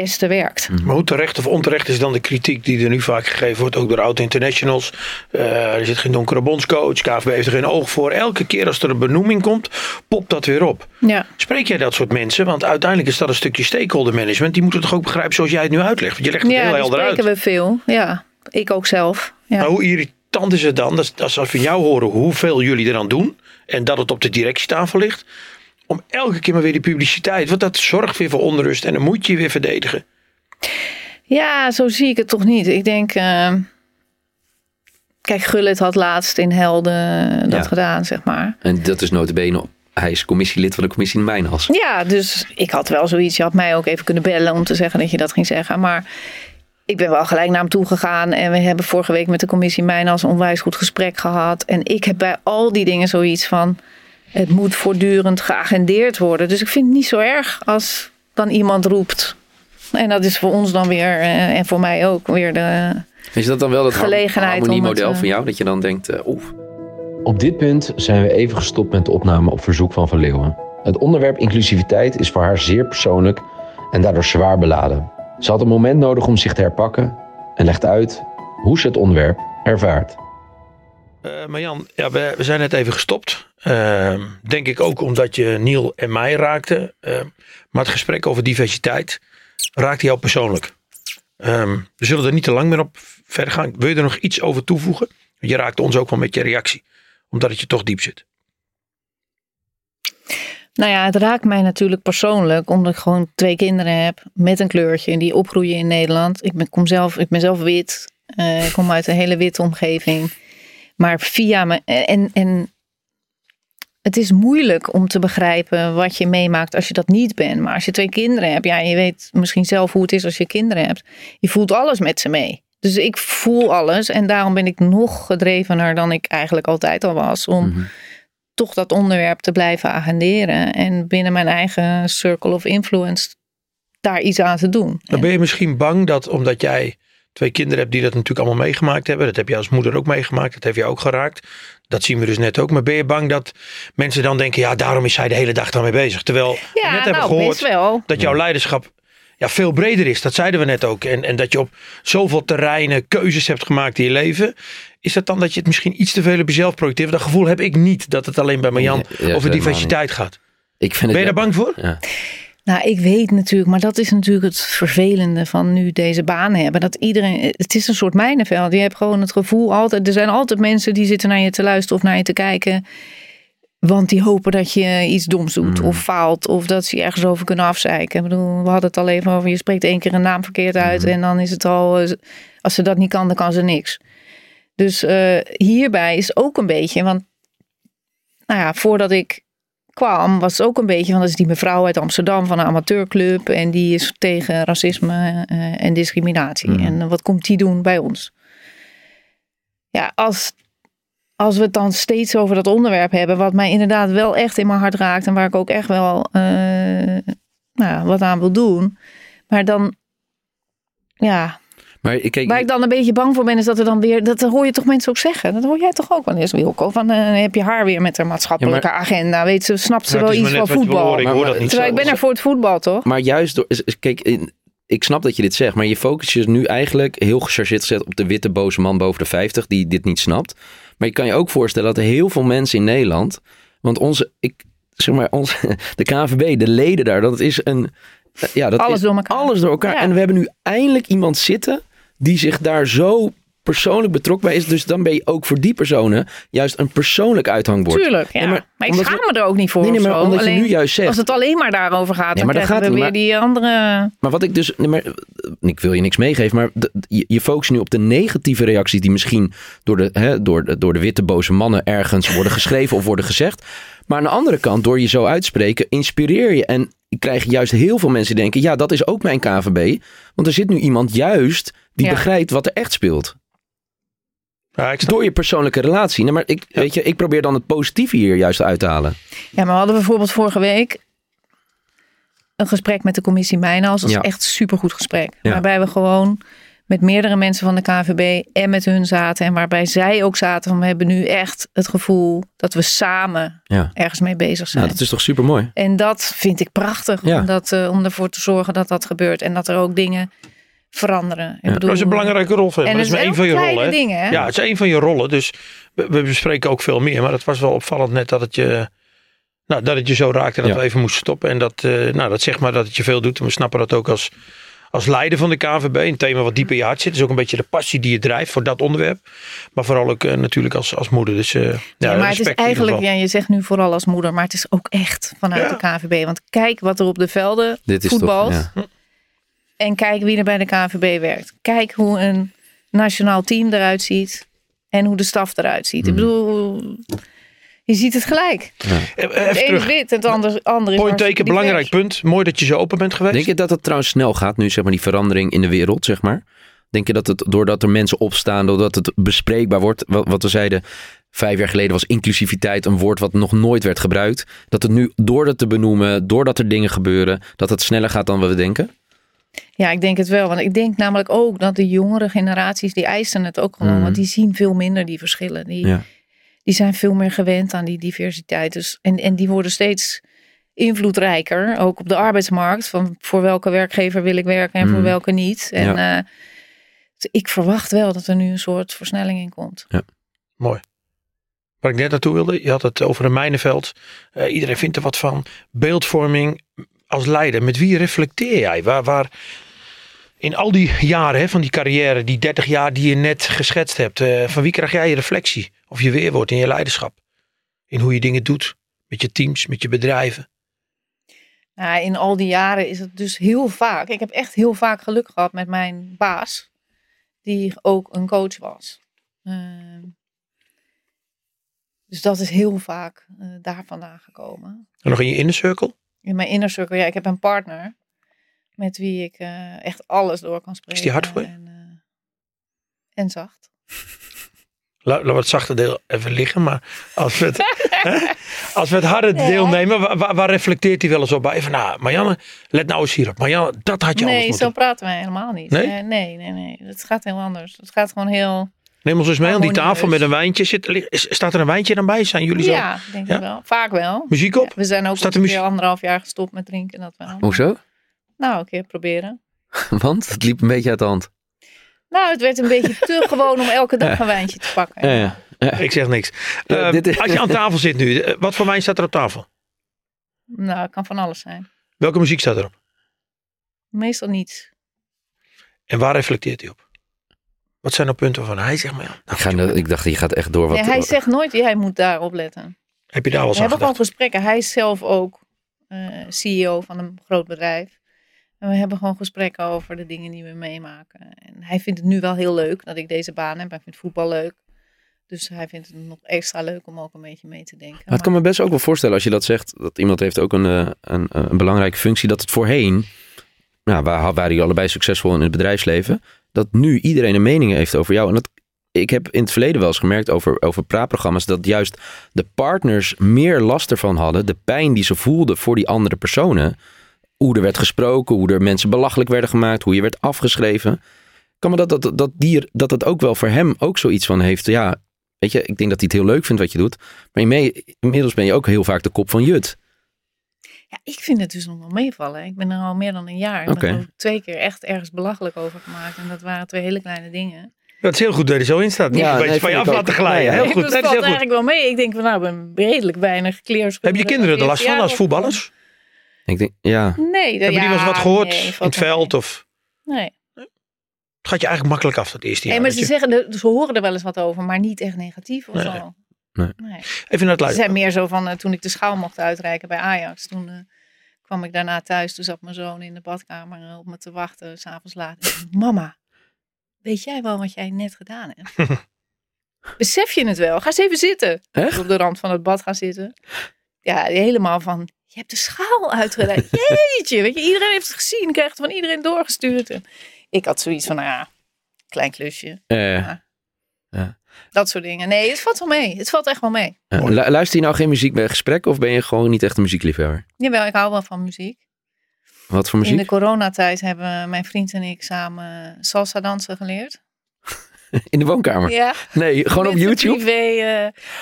beste werkt. Maar hoe terecht of onterecht is dan de kritiek die er nu vaak gegeven wordt, ook door oud-internationals. Eh, er zit geen donkere bondscoach, KVB heeft er geen oog voor. Elke keer als er een benoeming komt, popt dat weer op. Ja. Spreek jij dat soort mensen? Want uiteindelijk is dat een stukje stakeholder management. Die moeten toch ook begrijpen zoals jij het nu uitlegt. Want je legt het Ja, heel helder uit. spreken we veel. Ja, ik ook zelf. Ja. Maar hoe irritant is het dan, dat, als we van jou horen hoeveel jullie eraan doen. En dat het op de directietafel ligt. Om elke keer maar weer die publiciteit. Want dat zorgt weer voor onrust. En dan moet je je weer verdedigen. Ja, zo zie ik het toch niet. Ik denk. eh, kijk, Gullit had laatst in Helden dat Ja. gedaan, zeg maar. En dat is notabene, hij is commissielid van de commissie Mijnhals. Ja, dus ik had wel zoiets. Je had mij ook even kunnen bellen om te zeggen dat je dat ging zeggen. Maar ik ben wel gelijk naar hem toe gegaan. En we hebben vorige week met de commissie Mijnals een onwijs goed gesprek gehad. En ik heb bij al die dingen zoiets van. Het moet voortdurend geagendeerd worden. Dus ik vind het niet zo erg als dan iemand roept. En dat is voor ons dan weer, eh, en voor mij ook, weer de, Is dat dan wel dat Gelegenheid om harmoniemodel het, eh, van jou? Dat je dan denkt, eh, oeh. Op dit punt zijn we even gestopt met de opname op verzoek van Van Leeuwen. Het onderwerp inclusiviteit is voor haar zeer persoonlijk en daardoor zwaar beladen. Ze had een moment nodig om zich te herpakken en legt uit hoe ze het onderwerp ervaart. Eh maar Jan, ja, we, we zijn net even gestopt. Ehm, denk ik ook omdat je Niel en mij raakte. Ehm, maar het gesprek over diversiteit raakte jou persoonlijk. Ehm, we zullen er niet te lang meer op verder gaan. Wil je er nog iets over toevoegen? Je raakte ons ook wel met je reactie. Omdat het je toch diep zit. Nou ja, het raakt mij natuurlijk persoonlijk, omdat ik gewoon twee kinderen heb met een kleurtje die opgroeien in Nederland. Ik ben, kom zelf, ik ben zelf wit. Uh, ik kom uit een hele witte omgeving. Maar via me. En, en het is moeilijk om te begrijpen wat je meemaakt als je dat niet bent. Maar als je twee kinderen hebt, ja, je weet misschien zelf hoe het is als je kinderen hebt. Je voelt alles met ze mee. Dus ik voel alles en daarom ben ik nog gedrevener dan ik eigenlijk altijd al was. Om mhm. toch dat onderwerp te blijven agenderen. En binnen mijn eigen circle of influence daar iets aan te doen. Dan ben je misschien bang dat omdat jij twee kinderen hebt die dat natuurlijk allemaal meegemaakt hebben. Dat heb je als moeder ook meegemaakt. Dat heb je ook geraakt. Dat zien we dus net ook. Maar ben je bang dat mensen dan denken, ja, daarom is zij de hele dag daarmee bezig. Terwijl ja, we net hebben nou, gehoord dat jouw leiderschap ja, veel breder is. Dat zeiden we net ook. En, en dat je op zoveel terreinen keuzes hebt gemaakt in je leven. Is dat dan dat je het misschien iets te veel op jezelf projecteert? Dat gevoel heb ik niet dat het alleen bij Marjan over diversiteit gaat. Ik vind ben je daar bang voor? Ja. Nou, ik weet natuurlijk, maar dat is natuurlijk het vervelende van nu deze banen hebben. Dat iedereen, het is een soort mijnenveld. Je hebt gewoon het gevoel altijd, er zijn altijd mensen die zitten naar je te luisteren of naar je te kijken. Want die hopen dat je iets doms doet mm. of faalt. Of dat ze je ergens over kunnen afzeiken. Ik bedoel, we hadden het al even over. Je spreekt één keer een naam verkeerd uit. Mm. En dan is het al. Eh, als ze dat niet kan, dan kan ze niks. Dus uh, hierbij is ook een beetje. Want nou ja, voordat ik kwam, was het ook een beetje van dat is die mevrouw uit Amsterdam van een amateurclub en die is tegen racisme uh, en discriminatie. Mm. En wat komt die doen bij ons? Ja, als, als we het dan steeds over dat onderwerp hebben, wat mij inderdaad wel echt in mijn hart raakt en waar ik ook echt wel uh, nou, wat aan wil doen, maar dan, ja, maar kijk, Waar ik dan een beetje bang voor ben, is dat er dan weer. Dat hoor je toch mensen ook zeggen. Dat hoor jij toch ook wel eens, Wilco? Van uh, heb je haar weer met haar maatschappelijke agenda. Weet ze, snapt ze wel iets van voetbal. ik, hoor dat niet Terwijl ik ben er voor het voetbal, toch? Maar juist door. Kijk, in, ik snap dat je dit zegt, maar je focust je nu eigenlijk heel gechargeerd gezet op de witte boze man boven de 50 die dit niet snapt. Maar je kan je ook voorstellen dat er heel veel mensen in Nederland. Want onze. Ik, zeg maar, onze, [LAUGHS] de KVB, de leden daar, dat is een. Ja, dat alles is door elkaar. Alles door elkaar. En we hebben nu eindelijk iemand zitten die zich daar zo persoonlijk betrokken bij is. Dus dan ben je ook voor die personen juist een persoonlijk uithangbord. Tuurlijk, ja. maar, maar, ik schaam me er ook niet voor. Nee, nee maar omdat je nu juist zegt... Als het alleen maar daarover gaat, dan maar gaat we weer die andere... Maar wat ik dus... Maar, ik wil je niks meegeven, maar je, je focust nu op de negatieve reacties... die misschien door de, hè, door, de, door de witte boze mannen ergens worden geschreven of worden gezegd. Maar aan de andere kant, door je zo uitspreken, inspireer je. En krijg juist heel veel mensen die denken... ja, dat is ook mijn KVB. Want er zit nu iemand juist die begrijpt wat er echt speelt. Ja, ik Door je persoonlijke relatie. Nee, maar ik, weet je, ik probeer dan het positieve hier juist uit te halen. Ja, maar we hadden bijvoorbeeld vorige week een gesprek met de commissie Mijnals. Dat is echt een supergoed gesprek. Waarbij we gewoon met meerdere mensen van de KVB en met hun zaten. En waarbij zij ook zaten van we hebben nu echt het gevoel dat we samen ergens mee bezig zijn. Ja, dat is toch super mooi. En dat vind ik prachtig. Om, dat, uh, om ervoor te zorgen dat dat gebeurt. En dat er ook dingen veranderen. Ik bedoel, dat is een belangrijke rol. En dat is maar één van je rollen. Dingen, hè? Ja, het is één van je rollen. Dus we, we, bespreken ook veel meer. Maar het was wel opvallend net dat het je, nou, dat het je zo raakte. En dat we even moesten stoppen. En dat, uh, nou, dat zegt maar dat het je veel doet. En we snappen dat ook als, als leider van de KVB. Een thema wat diep in je hart zit. Het is ook een beetje de passie die je drijft voor dat onderwerp. Maar vooral ook uh, natuurlijk als, als moeder. Dus, uh, ja, maar het is eigenlijk, ja, je zegt nu vooral als moeder. Maar het is ook echt vanuit de KVB. Want kijk wat er op de velden voetbalt. Toch, ja. En kijk wie er bij de KNVB werkt. Kijk hoe een nationaal team eruit ziet. En hoe de staf eruit ziet. Ik hmm. bedoel, je ziet het gelijk. Ja. Het ene is wit, het andere, andere is Point teken, belangrijk punt. Mooi dat je zo open bent geweest. Denk je dat het trouwens snel gaat nu, zeg maar, die verandering in de wereld, zeg maar? Denk je dat het, doordat er mensen opstaan, doordat het bespreekbaar wordt, wat, wat we zeiden, vijf jaar geleden was inclusiviteit een woord wat nog nooit werd gebruikt. Dat het nu, door dat te benoemen, doordat er dingen gebeuren, dat het sneller gaat dan we denken? Ja, ik denk het wel. Want ik denk namelijk ook dat de jongere generaties, die eisen het ook gewoon. Want mhm. die zien veel minder die verschillen. Die, die zijn veel meer gewend aan die diversiteit. Dus, en, en die worden steeds invloedrijker, ook op de arbeidsmarkt. Van voor welke werkgever wil ik werken en voor mhm. welke niet. En ja. uh, ik verwacht wel dat er nu een soort versnelling in komt. Ja. Mooi. Waar ik net naartoe wilde, je had het over een mijnenveld. Uh, iedereen vindt er wat van. Beeldvorming, als leider, met wie reflecteer jij? Waar, waar in al die jaren hè, van die carrière, die 30 jaar die je net geschetst hebt, uh, van wie krijg jij je reflectie of je weerwoord in je leiderschap? In hoe je dingen doet, met je teams, met je bedrijven? Ja, in al die jaren is het dus heel vaak. Ik heb echt heel vaak geluk gehad met mijn baas, die ook een coach was. Ehm, dus dat is heel vaak eh, daar vandaan gekomen. En nog in je inner circle? In mijn inner circle, ja, ik heb een partner met wie ik eh, echt alles door kan spreken. Is die hard voor je? En, eh, en zacht. [LAUGHS] Laten we het zachte deel even liggen. Maar als we het, hè, [LAUGHS] als we het harde deel nemen, waar, reflecteert hij wel eens op bij? Van, nou, Marianne, let nou eens hierop. Marianne, dat had je anders Nee, moeten zo praten wij helemaal niet. Nee? Eh, nee, nee, nee. Het gaat heel anders. Het gaat gewoon heel... Neem ons eens mee aan die tafel met een wijntje. Zit, staat er een wijntje dan bij? Zijn jullie zo? Ja, denk ik wel. Vaak wel. Muziek op? Ja, we zijn ook Staat er een keer anderhalf jaar gestopt met drinken. Dat wel. Hoezo? Nou, een keer proberen. [LAUGHS] Want het liep een beetje uit de hand. Nou, het werd een beetje te [LAUGHS] gewoon om elke dag een wijntje te pakken. Ja, ja. Ik zeg niks. Eh, dit is- Als je aan tafel zit nu, eh, wat voor wijn staat er op tafel? Nou, het kan van alles zijn. Welke muziek staat erop? Meestal niets. En waar reflecteert hij op? Wat zijn nou punten van hij zegt maar ja. Ik, ga, ik dacht, je gaat echt door wat... Nee, hij zegt nooit, jij moet daarop letten. Heb je daar wel eens We hebben gewoon gesprekken. Hij is zelf ook eh, CEO van een groot bedrijf. En we hebben gewoon gesprekken over de dingen die we meemaken. En hij vindt het nu wel heel leuk dat ik deze baan heb. Hij vindt voetbal leuk. Dus hij vindt het nog extra leuk om ook een beetje mee te denken. Maar het kan me best ook wel voorstellen als je dat zegt, dat iemand heeft ook een, eh, een, een belangrijke functie, dat het voorheen, nou, waar waren jullie allebei succesvol in het bedrijfsleven, dat nu iedereen een mening heeft over jou. En dat, ik heb in het verleden wel eens gemerkt over, over praatprogramma's, dat juist de partners meer last ervan hadden, de pijn die ze voelden voor die andere personen, hoe er werd gesproken, hoe er mensen belachelijk werden gemaakt, hoe je werd afgeschreven. Kan me dat, dat, dat, die, dat het ook wel voor hem ook zoiets van heeft, ja, weet je, ik denk dat hij het heel leuk vindt wat je doet, maar inmiddels ben je ook heel vaak de kop van Jut. Ja, ik vind het dus nog wel meevallen. Ik ben er al meer dan een jaar. Ik ben er twee keer echt ergens belachelijk over gemaakt. En dat waren twee hele kleine dingen. Dat is heel goed dat je zo in staat. Ja, een beetje nee, van je af laten glijden. Nee, heel ja. goed. Dat valt heel goed. eigenlijk wel mee. Ik denk van nou, ik ben redelijk weinig kleerschoenen. Heb je kinderen er last van als voetballers? Ik denk, ja, Nee. dat- Hebben die wel eens ja, wat gehoord nee, in het veld? mee. Of, Nee. het gaat je eigenlijk makkelijk af dat eerste jaar. Nee, maar ze zeggen, er- ze horen er wel eens wat over, maar niet echt negatief of Nee. zo. Nee. Even naar het Ze luisteren. zijn meer zo van, eh, toen ik de schaal mocht uitreiken bij Ajax, toen eh, kwam ik daarna thuis. Toen zat mijn zoon in de badkamer eh, op me te wachten, s'avonds laat. Mama, weet jij wel wat jij net gedaan hebt? [LAUGHS] Besef je het wel? Ga eens even zitten. Echt? Op de rand van het bad gaan zitten. Ja, helemaal van, je hebt de schaal uitgereikt. [LAUGHS] Jeetje, weet je, iedereen heeft het gezien. Ik krijg het van iedereen doorgestuurd. En ik had zoiets van, nou ja, klein klusje. eh, Dat soort dingen. Nee, het valt wel mee. Het valt echt wel mee. lu- luister je nou geen muziek bij gesprekken of ben je gewoon niet echt een muziekliefhebber? Jawel, ik hou wel van muziek. Wat voor In de muziek? coronatijd hebben mijn vriend en ik samen salsa dansen geleerd. [LAUGHS] In de woonkamer? Ja, Nee, gewoon op met YouTube? privé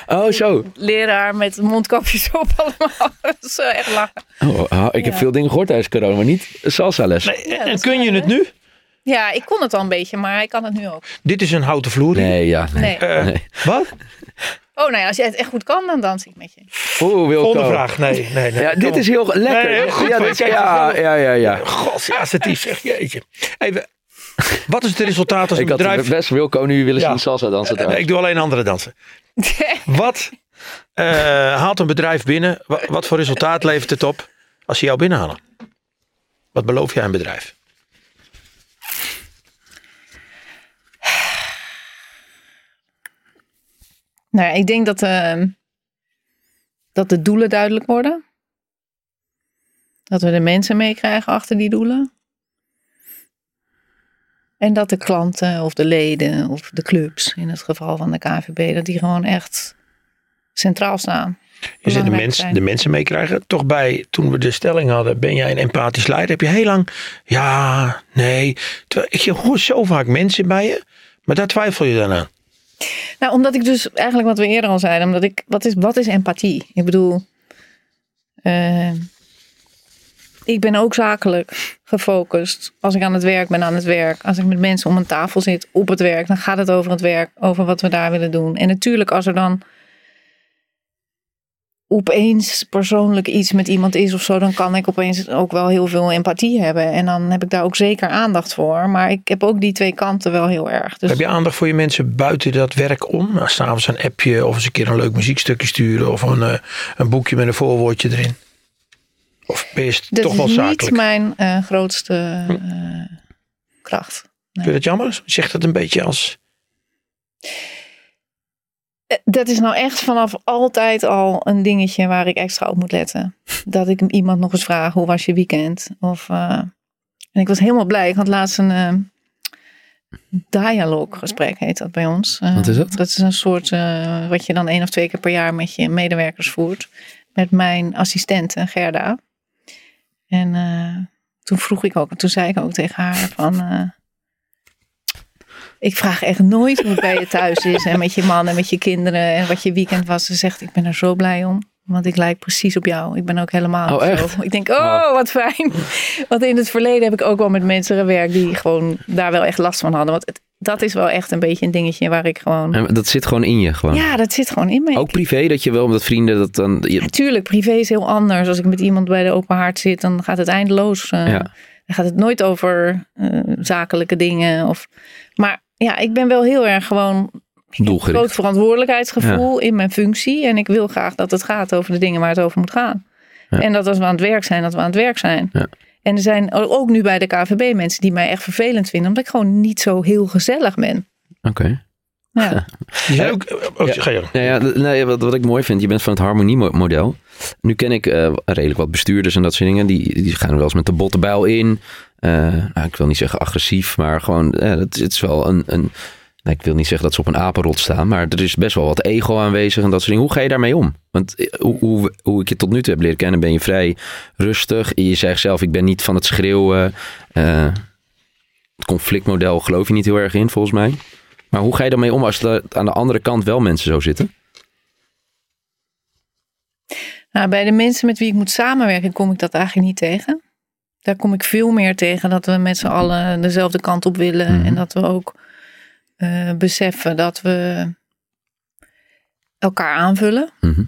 eh, Oh, zo. leraar met mondkapjes [LAUGHS] op allemaal. Dat is eh, echt lachen. Oh, ah, ik heb veel dingen gehoord tijdens corona, maar niet salsa les. Nee, Ja, dat en kun je het nu? Ja, ik kon het al een beetje, maar ik kan het nu ook. Dit is een houten vloer. Nee, ja. Nee. Nee. Eh, Nee. Wat? Oh, nou ja, als jij het echt goed kan, dan dans ik met je. Oeh, Wilco. Volgende vraag. Nee, nee, nee. Ja, dit op. is heel lekker. Nee, heel goed ja, dit- ja, ja, ja, ja. God, ja, assertief zeg jeetje. Even, wat is het resultaat als een Ik had bedrijf... best Wilco nu willen Ja. zien salsa dansen. Eh, ik doe alleen andere dansen. [LAUGHS] Wat eh, haalt een bedrijf binnen? Wa- Wat voor resultaat levert het op als ze jou binnenhalen? Wat beloof jij een bedrijf? Nou ja, ik denk dat, eh, dat de doelen duidelijk worden. Dat we de mensen meekrijgen achter die doelen. En dat de klanten of de leden of de clubs, in het geval van de KVB, dat die gewoon echt centraal staan. Je zegt de, mens, de mensen meekrijgen. Toch bij, toen we de stelling hadden, ben jij een empathisch leider? Heb je heel lang, ja, nee. Terwijl ik hoor zo vaak mensen bij je, maar daar twijfel je dan aan. Nou, omdat ik dus eigenlijk wat we eerder al zeiden, omdat ik, wat is, wat is empathie? Ik bedoel, eh, ik ben ook zakelijk gefocust. Als ik aan het werk ben, aan het werk. Als ik met mensen om een tafel zit op het werk, dan gaat het over het werk, over wat we daar willen doen. En natuurlijk, als er dan opeens persoonlijk iets met iemand is of zo, dan kan ik opeens ook wel heel veel empathie hebben. En dan heb ik daar ook zeker aandacht voor. Maar ik heb ook die twee kanten wel heel erg. Dus Heb je aandacht voor je mensen buiten dat werk om? Nou, S'avonds een appje of eens een keer een leuk muziekstukje sturen of een, eh, een boekje met een voorwoordje erin. Of ben je Dat toch wel is zakelijk? niet mijn eh, grootste eh, kracht. Vind je dat jammer? Zegt dat een beetje als... Eh, Dat is nou echt vanaf altijd al een dingetje waar ik extra op moet letten. [LAUGHS] Dat ik iemand nog eens vraag, hoe was je weekend? Of, eh, en ik was helemaal blij. Ik had laatst een eh dialooggesprek, heet dat bij ons. Wat is dat? Dat is een soort, wat je dan één of twee keer per jaar met je medewerkers voert. Met mijn assistente Gerda. En toen vroeg ik ook, toen zei ik ook tegen haar van... ik vraag echt nooit hoe het bij je thuis is en met je man en met je kinderen en wat je weekend was. Ze zegt, ik ben er zo blij om. Want ik lijk precies op jou. Ik ben ook helemaal Oh, zo. Ik denk, oh, wat fijn. Want in het verleden heb ik ook wel met mensen gewerkt die gewoon daar wel echt last van hadden. Want het, dat is wel echt een beetje een dingetje waar ik gewoon... En dat zit gewoon in je gewoon. Ja, dat zit gewoon in me. Ook privé, dat je wel, omdat vrienden dat dan... Je, Natuurlijk, privé is heel anders. Als ik met iemand bij de open haard zit, dan gaat het eindeloos. eh, Ja. Dan gaat het nooit over eh, zakelijke dingen. Of, maar ja, ik ben wel heel erg gewoon doelgericht. groot verantwoordelijkheidsgevoel in mijn functie. En ik wil graag dat het gaat over de dingen waar het over moet gaan. Ja. En dat als we aan het werk zijn, dat we aan het werk zijn. Ja. En er zijn ook nu bij de KVB mensen die mij echt vervelend vinden. Omdat ik gewoon niet zo heel gezellig ben. Oké. Ja. Zijn ook... Oh, Ja. Ga je ja, d- nee, wat, wat ik mooi vind, je bent van het harmoniemodel. Nu ken ik eh, redelijk wat bestuurders en dat soort dingen. Die, die gaan wel eens met de botte bijl in. Eh, nou, ik wil niet zeggen agressief, maar gewoon, eh, het, het is wel een, een nou, ik wil niet zeggen dat ze op een apenrot staan, maar er is best wel wat ego aanwezig en dat soort dingen. Hoe ga je daarmee om? Want eh, hoe, hoe, ik je tot nu toe heb leren kennen, ben je vrij rustig. Je zegt zelf, ik ben niet van het schreeuwen. Het conflictmodel geloof je niet heel erg in, volgens mij. Maar hoe ga je daarmee om als er aan de andere kant wel mensen zo zitten? Nou, bij de mensen met wie ik moet samenwerken, kom ik dat eigenlijk niet tegen. Daar kom ik veel meer tegen dat we met z'n allen dezelfde kant op willen. Mhm. En dat we ook eh, beseffen dat we elkaar aanvullen. Mhm.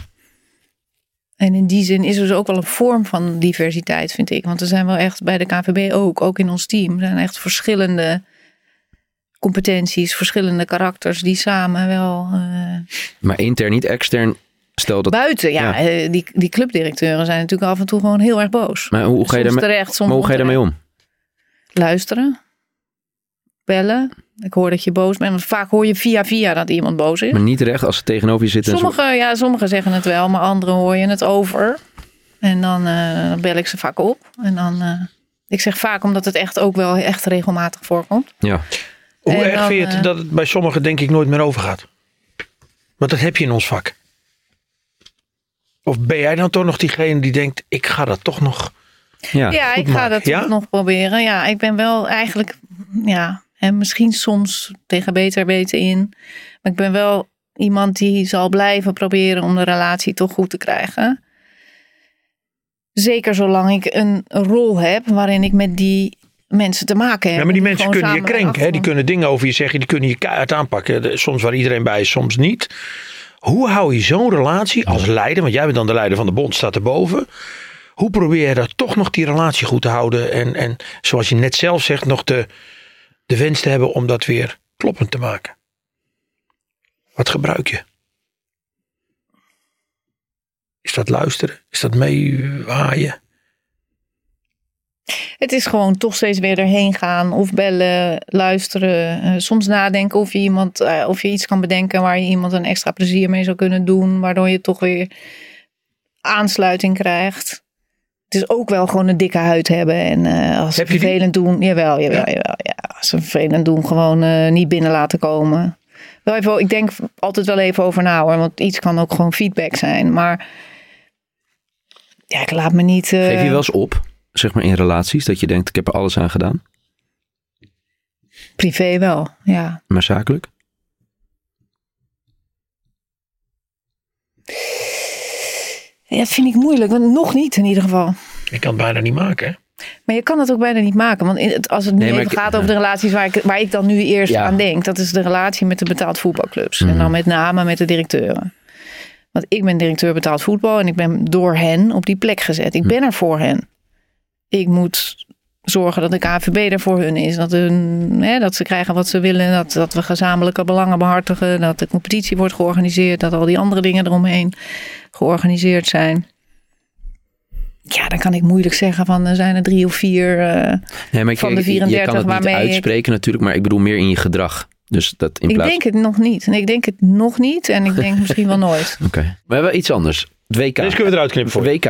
En in die zin is er dus ook wel een vorm van diversiteit, vind ik. Want er zijn wel echt bij de KVB ook, ook in ons team, zijn echt verschillende competenties, verschillende karakters die samen wel eh, Maar intern, niet extern. Stel dat. buiten. Ja, ja. eh, die, die clubdirecteuren zijn natuurlijk af en toe gewoon heel erg boos. Maar hoe ga je daarmee, terecht, soms maar hoe ga je daarmee om? Luisteren, bellen. Ik hoor dat je boos bent. Want vaak hoor je via via dat iemand boos is. Maar niet recht als ze tegenover je zitten. en zo- Sommigen, ja, sommigen zeggen het wel, maar anderen hoor je het over. En dan, eh, dan bel ik ze vaak op. En dan, eh, ik zeg vaak omdat het echt ook wel echt regelmatig voorkomt. Ja. Hoe En erg dan, vind je het dat het bij sommigen denk ik nooit meer overgaat? Want dat heb je in ons vak. Of ben jij dan toch nog diegene die denkt, ik ga dat toch nog... Ja. Ja, ik ga maken, dat ja? toch nog proberen. Ja, ik ben wel eigenlijk, ja, en misschien soms tegen beter weten in. Maar ik ben wel iemand die zal blijven proberen om de relatie toch goed te krijgen. Zeker zolang ik een rol heb waarin ik met die mensen te maken heb. Ja, maar die en mensen kunnen je krenken. Hè? Die kunnen dingen over je zeggen. Die kunnen je keihard aanpakken. Soms waar iedereen bij is, soms niet. Hoe hou je zo'n relatie als leider? Want jij bent dan de leider van de bond, staat erboven. Hoe probeer je dat toch nog die relatie goed te houden? En, en zoals je net zelf zegt, nog de, de wens te hebben om dat weer kloppend te maken. Wat gebruik je? Is dat luisteren? Is dat meewaaien? Het is gewoon toch steeds weer erheen gaan of bellen, luisteren. eh, soms nadenken of je, iemand, eh, of je iets kan bedenken waar je iemand een extra plezier mee zou kunnen doen. Waardoor je toch weer aansluiting krijgt. Het is ook wel gewoon een dikke huid hebben. En eh, als ze Heb je die? vervelend doen, jawel, jawel, Ja. jawel. Ja, als ze vervelend doen, gewoon niet binnen laten komen. Wel even, ik denk altijd wel even over na hoor. Want iets kan ook gewoon feedback zijn. Maar ja, ik laat me niet... Geef je wel eens op, zeg maar in relaties, dat je denkt, ik heb er alles aan gedaan. Privé wel, ja. Maar zakelijk? Ja, dat vind ik moeilijk, want nog niet in ieder geval. Je kan het bijna niet maken. Hè? Maar je kan het ook bijna niet maken. Want in het, als het nu Nee, maar even ik- gaat over de relaties waar ik, waar ik dan nu eerst Ja. aan denk. Dat is de relatie met de betaald voetbalclubs. Mhm. En dan met name met de directeuren. Want ik ben directeur betaald voetbal. En ik ben door hen op die plek gezet. Ik ben er voor hen. Ik moet zorgen dat de KVB er voor hun is. Dat, hun, hè, dat ze krijgen wat ze willen. Dat, dat we gezamenlijke belangen behartigen. Dat de competitie wordt georganiseerd. Dat al die andere dingen eromheen georganiseerd zijn. ja, dan kan ik moeilijk zeggen van er zijn er drie of vier. eh, Nee, maar ik, Van de je- je 34 kan het niet waarmee ik- uitspreken natuurlijk, maar ik bedoel meer in je gedrag. Dus dat in ik plaats... denk het nog niet. Nee, ik denk het nog niet en ik denk [LAUGHS] misschien wel nooit. Oké. We hebben iets anders. Het WK. Deze kunnen we eruit knippen voor. WK.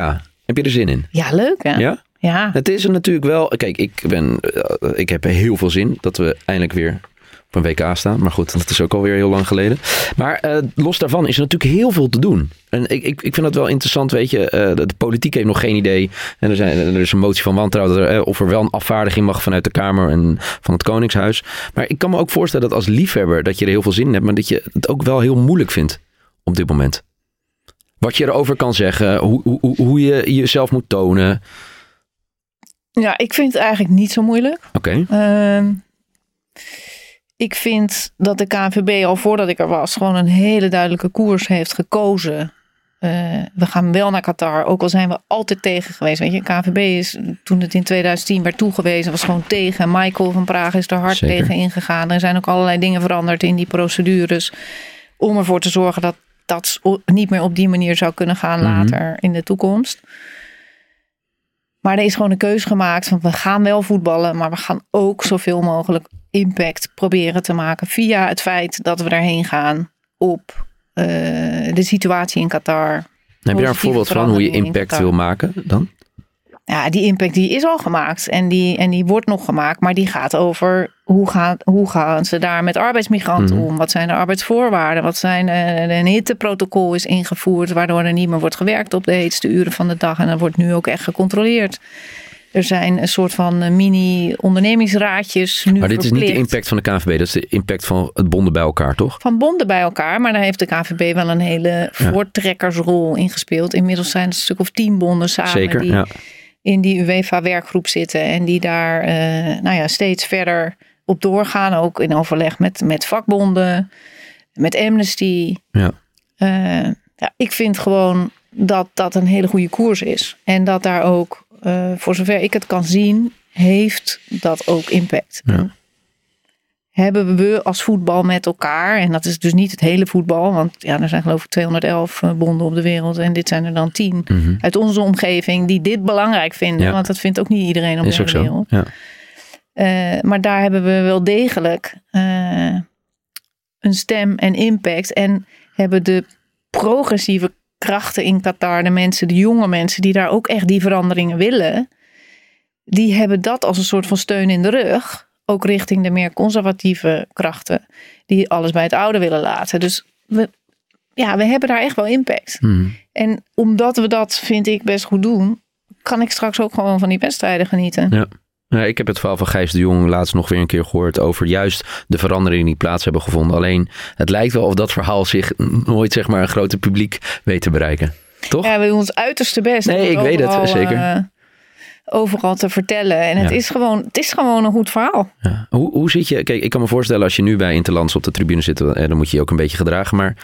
Heb je er zin in? Ja, leuk hè? Ja? Ja. Het is er natuurlijk wel. Kijk, ik, ben, eh, ik heb heel veel zin dat we eindelijk weer op een WK staan. Maar goed, dat is ook alweer heel lang geleden. Maar eh, los daarvan is er natuurlijk heel veel te doen. En ik, ik, ik vind dat wel interessant, weet je. eh, de, politiek heeft nog geen idee. En er, zijn, er is een motie van wantrouwen dat of er wel een afvaardiging mag vanuit de Kamer en van het Koningshuis. Maar ik kan me ook voorstellen dat als liefhebber dat je er heel veel zin in hebt. Maar dat je het ook wel heel moeilijk vindt op dit moment. Wat je erover kan zeggen, hoe, hoe, hoe je jezelf moet tonen. Ja, ik vind het eigenlijk niet zo moeilijk. Oké. Ehm, ik vind dat de KNVB al voordat ik er was gewoon een hele duidelijke koers heeft gekozen. Eh, we gaan wel naar Qatar, ook al zijn we altijd tegen geweest. Weet je, KNVB is toen het in 2010 werd toegewezen, was gewoon tegen. Michael van Praag is er hard Zeker. tegen ingegaan. Er zijn ook allerlei dingen veranderd in die procedures om ervoor te zorgen dat dat niet meer op die manier zou kunnen gaan Mhm. later in de toekomst. Maar er is gewoon een keuze gemaakt van we gaan wel voetballen, maar we gaan ook zoveel mogelijk impact proberen te maken via het feit dat we daarheen gaan op eh, de situatie in Qatar. Heb je daar een voorbeeld van hoe je impact wil maken dan? Ja, die impact die is al gemaakt en die, en die wordt nog gemaakt, maar die gaat over hoe, gaat, hoe gaan ze daar met arbeidsmigranten Mhm. om? Wat zijn de arbeidsvoorwaarden? Wat zijn eh, een hitteprotocol is ingevoerd waardoor er niet meer wordt gewerkt op de heetste uren van de dag en dat wordt nu ook echt gecontroleerd. Er zijn een soort van eh, mini-ondernemingsraadjes nu Maar dit is niet de impact van de KNVB, dat is de impact van het bonden bij elkaar, toch? van bonden bij elkaar. Maar daar heeft de KVB wel een hele voortrekkersrol in gespeeld. Inmiddels zijn het een stuk of tien bonden samen Zeker, die ja. in die UEFA-werkgroep zitten. En die daar eh, nou ja, steeds verder op doorgaan. Ook in overleg met, met vakbonden, met Amnesty. Ja. Eh, ja, ik vind gewoon dat dat een hele goede koers is. En dat daar ook, eh, voor zover ik het kan zien, heeft dat ook impact. Ja. Hebben we als voetbal met elkaar, en dat is dus niet het hele voetbal, want ja, er zijn geloof ik 211 eh, bonden op de wereld en dit zijn er dan 10 Mhm. uit onze omgeving die dit belangrijk vinden. Ja. Want dat vindt ook niet iedereen op Is de zo. wereld. Ja. Eh, maar daar hebben we wel degelijk eh, een stem en impact. En hebben de progressieve krachten in Qatar, de mensen, de jonge mensen die daar ook echt die veranderingen willen, die hebben dat als een soort van steun in de rug. Ook richting de meer conservatieve krachten, die alles bij het oude willen laten. Dus we, ja, we hebben daar echt wel impact. Mhm. En omdat we dat, vind ik, best goed doen, kan ik straks ook gewoon van die wedstrijden genieten. Ja. Ja, ik heb het verhaal van Gijs de Jong laatst nog weer een keer gehoord over juist de veranderingen die plaats hebben gevonden. Alleen het lijkt wel of dat verhaal zich nooit zeg maar een groter publiek weet te bereiken. Toch? Ja, we doen ons uiterste best. om Nee, ik weet het, overal, zeker. eh, overal te vertellen. En het, Ja. is gewoon, het is gewoon een goed verhaal. Ja. Hoe, hoe zit je? Kijk, ik kan me voorstellen als je nu bij Interlands op de tribune zit, eh, dan moet je je ook een beetje gedragen. Maar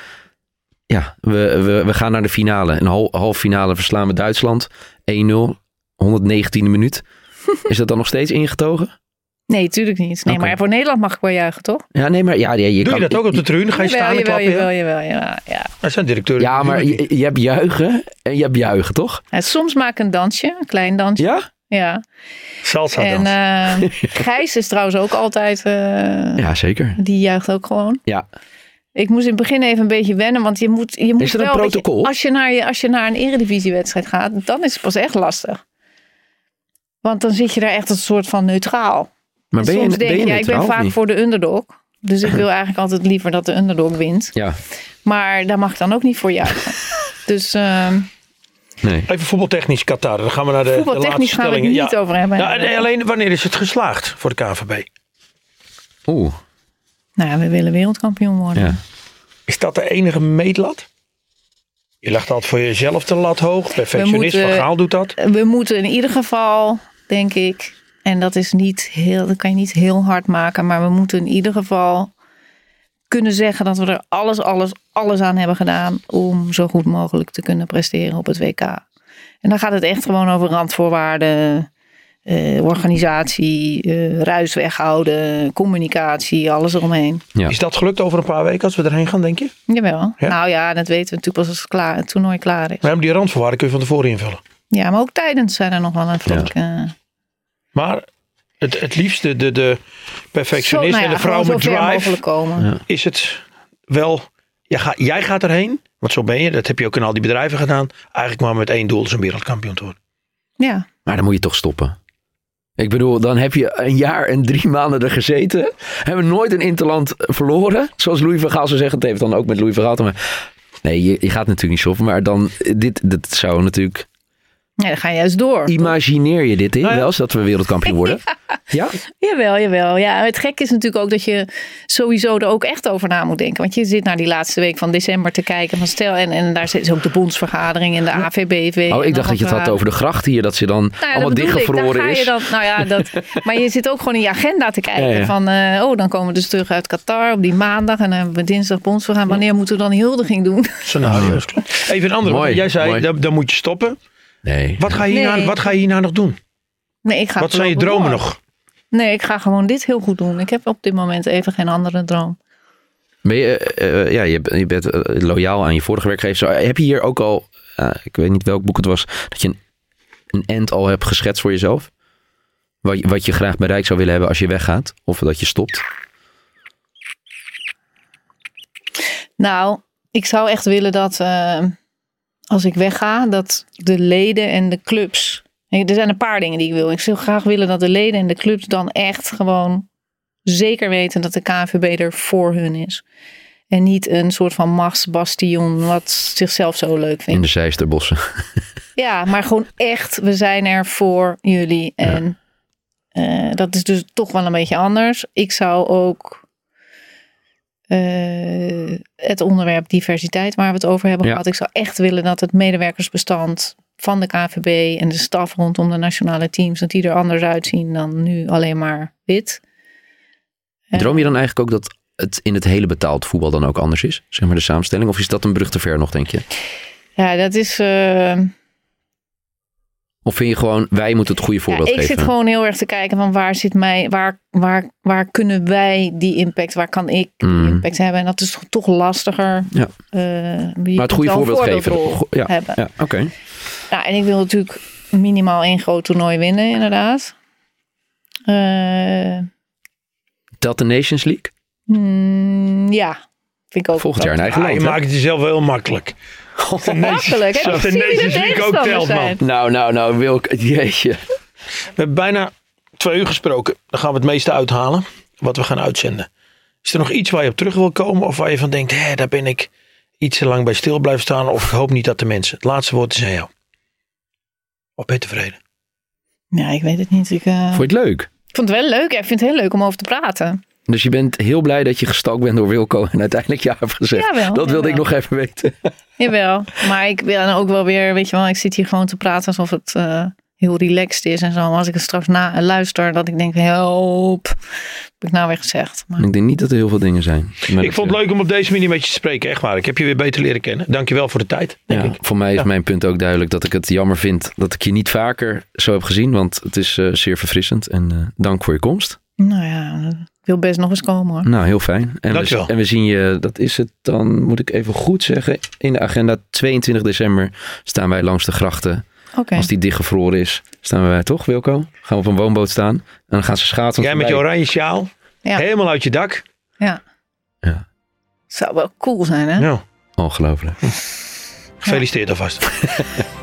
ja, we, we, we gaan naar de finale. Een hal, halve finale verslaan we Duitsland. 1-0, 119e minuut. [LAUGHS] Is dat dan nog steeds ingetogen? Nee, tuurlijk niet. Nee, maar voor Nederland mag ik wel juichen, toch? Ja, nee, maar ja, ja, je Doe kan, je dat ook op de tribune? Ga je jawel, staan en jawel, klappen? ja? jawel, jawel, ja, ja. Dat zijn directeuren. Ja, maar je, je hebt juichen en je hebt juichen, toch? Ja, soms maak ik een dansje, een klein dansje. Ja? Ja. Salsa En eh, Gijs is trouwens ook altijd, eh, Ja, zeker. die juicht ook gewoon. Ja. Ik moest in het begin even een beetje wennen, want je moet, je moet Is er een wel, je, protocol? als, je naar je, als je naar een eredivisiewedstrijd gaat, dan is het pas echt lastig. Want dan zit je daar echt als een soort van neutraal. Maar ben je, Soms ben denk je je, ja, ik ben vaak voor de underdog. Dus ik wil eigenlijk altijd liever dat de underdog wint. Ja, Maar daar mag ik dan ook niet voor juichen. [LAUGHS] dus ehm nee. Even voetbaltechnisch Qatar. Dan gaan we naar de, de laatste voetbaltechnisch gaan we het niet ja. over hebben. Ja, nee, alleen wanneer is het geslaagd voor de KVB? Oeh, Nou, we willen wereldkampioen worden. ja. Is dat de enige meetlat? Je legt altijd voor jezelf de lat hoog. Perfectionist moeten- van Gaal doet dat. We moeten in ieder geval, denk ik, en dat is niet heel, dat kan je niet heel hard maken, maar we moeten in ieder geval kunnen zeggen dat we er alles, alles, alles aan hebben gedaan om zo goed mogelijk te kunnen presteren op het WK. En dan gaat het echt gewoon over randvoorwaarden, eh, organisatie, eh, ruis weghouden, communicatie, alles eromheen. Ja. Is dat gelukt over een paar weken als we erheen gaan, denk je? Jawel. Ja? Nou ja, dat weten we natuurlijk pas als het, klaar, het toernooi klaar is. Maar die randvoorwaarden kun je van tevoren invullen. Ja, maar ook tijdens zijn er nog wel een flinke... Maar het, het liefste, de, de perfectionist Zo, nou ja, en de vrouw gewoon met drive, mogelijk komen. Is het wel... Ja, ga, jij gaat erheen, want zo ben je. Dat heb je ook in al die bedrijven gedaan. Eigenlijk maar met één doel, is een wereldkampioen te worden. Ja. Maar dan moet je toch stoppen. Ik bedoel, dan heb je een jaar en drie maanden er gezeten. Hebben nooit een interland verloren. Zoals Louis van Gaal zou zeggen. Het heeft dan ook met Louis van Gaal maken. Nee, je, je gaat natuurlijk niet stoppen. Maar dan, dit, dit zou natuurlijk... ja, dan ga je juist door. Imagineer je dit in Nou ja. wel eens dat we wereldkampioen worden? [LAUGHS] Ja? Jawel, jawel. Ja, het gek is natuurlijk ook dat je sowieso er ook echt over na moet denken. Want je zit naar die laatste week van december te kijken. Van stel, en, en daar zit ook de bondsvergadering en de AVBV. Oh, ik dacht dat je het had over de gracht hier. Dat ze dan Nou ja, allemaal dat bedoel ik. dichtgevroren Daar ga je is. dan, nou ja, dat, [LAUGHS] maar je zit ook gewoon in je agenda te kijken. Ja, ja. Van, eh, oh, dan komen we dus terug uit Qatar op die maandag. En dan hebben we dinsdag bondsvergadering. Wanneer moeten we dan huldiging doen? Scenario's. Even een andere. Mooi, want Jij zei, dan, dan moet je stoppen. Nee. Wat ga je hierna, Nee. wat ga je hierna nog doen? Nee, ik ga Wat zijn je dromen door. nog? Nee, ik ga gewoon dit heel goed doen. Ik heb op dit moment even geen andere droom. Ben je, eh, eh, ja, je, bent- je bent eh, loyaal aan je vorige werkgever. Heb je hier ook al, eh, ik weet niet welk boek het was, dat je een, een end al hebt geschetst voor jezelf? Wat, je- wat je graag bereikt zou willen hebben als je weggaat? Of dat je stopt? Nou, ik zou echt willen dat eh, als ik wegga, dat de leden en de clubs. Er zijn een paar dingen die ik wil. Ik zou graag willen dat de leden en de clubs dan echt gewoon zeker weten dat de KNVB er voor hun is. En niet een soort van machtsbastion wat zichzelf zo leuk In vindt. de Zeisterbossen. [LAUGHS] Ja, maar gewoon echt, we zijn er voor jullie. En eh, dat is dus toch wel een beetje anders. Ik zou ook eh, het onderwerp diversiteit waar we het over hebben Ja. gehad. Ik zou echt willen dat het medewerkersbestand van de KVB en de staf rondom de nationale teams, dat die er anders uitzien dan nu alleen maar wit. Eh, Droom je dan eigenlijk ook dat het in het hele betaald voetbal dan ook anders is? Zeg maar de samenstelling? Of is dat een brug te ver nog, denk je? Ja, dat is. eh, Of vind je gewoon, wij moeten het goede Ja, voorbeeld ik geven? zit gewoon heel erg te kijken van waar zit mij, waar, waar, waar kunnen wij die impact, waar kan ik die Mm. impact hebben? En dat is toch, toch lastiger. Ja. Eh, je maar het goede voorbeeld geven. Ja, hebben. ja oké. Nou, en ik wil natuurlijk minimaal één groot toernooi winnen, inderdaad. Eh, Dat de Nations League? mm, ja, vind ik ook. Volgend jaar een eigen Ah, je hè? maakt het jezelf wel heel makkelijk. Makkelijk. Heb je League ook telt, man. Nou, nou, nou, Wilk, [LAUGHS] jeetje. We hebben bijna twee uur gesproken. Dan gaan we het meeste uithalen. Wat we gaan uitzenden. Is er nog iets waar je op terug wil komen? Of waar je van denkt, hé, daar ben ik iets te lang bij stil blijven staan. Of ik hoop niet dat de mensen. Het laatste woord is aan jou. Of ben je tevreden? Ja, ik weet het niet. Ik, eh, Vond je het leuk? ik vond het wel leuk. Ik vind het heel leuk om over te praten. Dus je bent heel blij dat je gestalkt bent door Wilco en uiteindelijk ja hebt gezegd. Jawel, dat wilde ik nog even weten. [LAUGHS] Jawel, maar ik wil dan ook wel weer, weet je wel, ik zit hier gewoon te praten alsof het eh, heel relaxed is en zo. Maar als ik het straks na luister, dat ik denk, help, heb ik nou weer gezegd. Maar, Ik denk niet dat er heel veel dingen zijn. Ik vond het leuk om op deze manier met je te spreken. Echt waar. Ik heb je weer beter leren kennen. Dankjewel voor de tijd. Denk Ja, ik. voor mij is Ja. mijn punt ook duidelijk dat ik het jammer vind dat ik je niet vaker zo heb gezien. Want het is eh, zeer verfrissend. En eh, dank voor je komst. Nou ja, ik wil best nog eens komen hoor. Nou, heel fijn. En we, en we zien je, dat is het dan, moet ik even goed zeggen. In de agenda 22 december staan wij langs de grachten. Oké. Als die dichtgevroren is, staan wij toch, Wilco? Gaan we op een woonboot staan. En dan gaan ze schaatsen. Jij met je oranje sjaal. Ja. Helemaal uit je dak. Ja. Ja. Zou wel cool zijn hè? Nou, Ongelooflijk. gefeliciteerd alvast. [LAUGHS]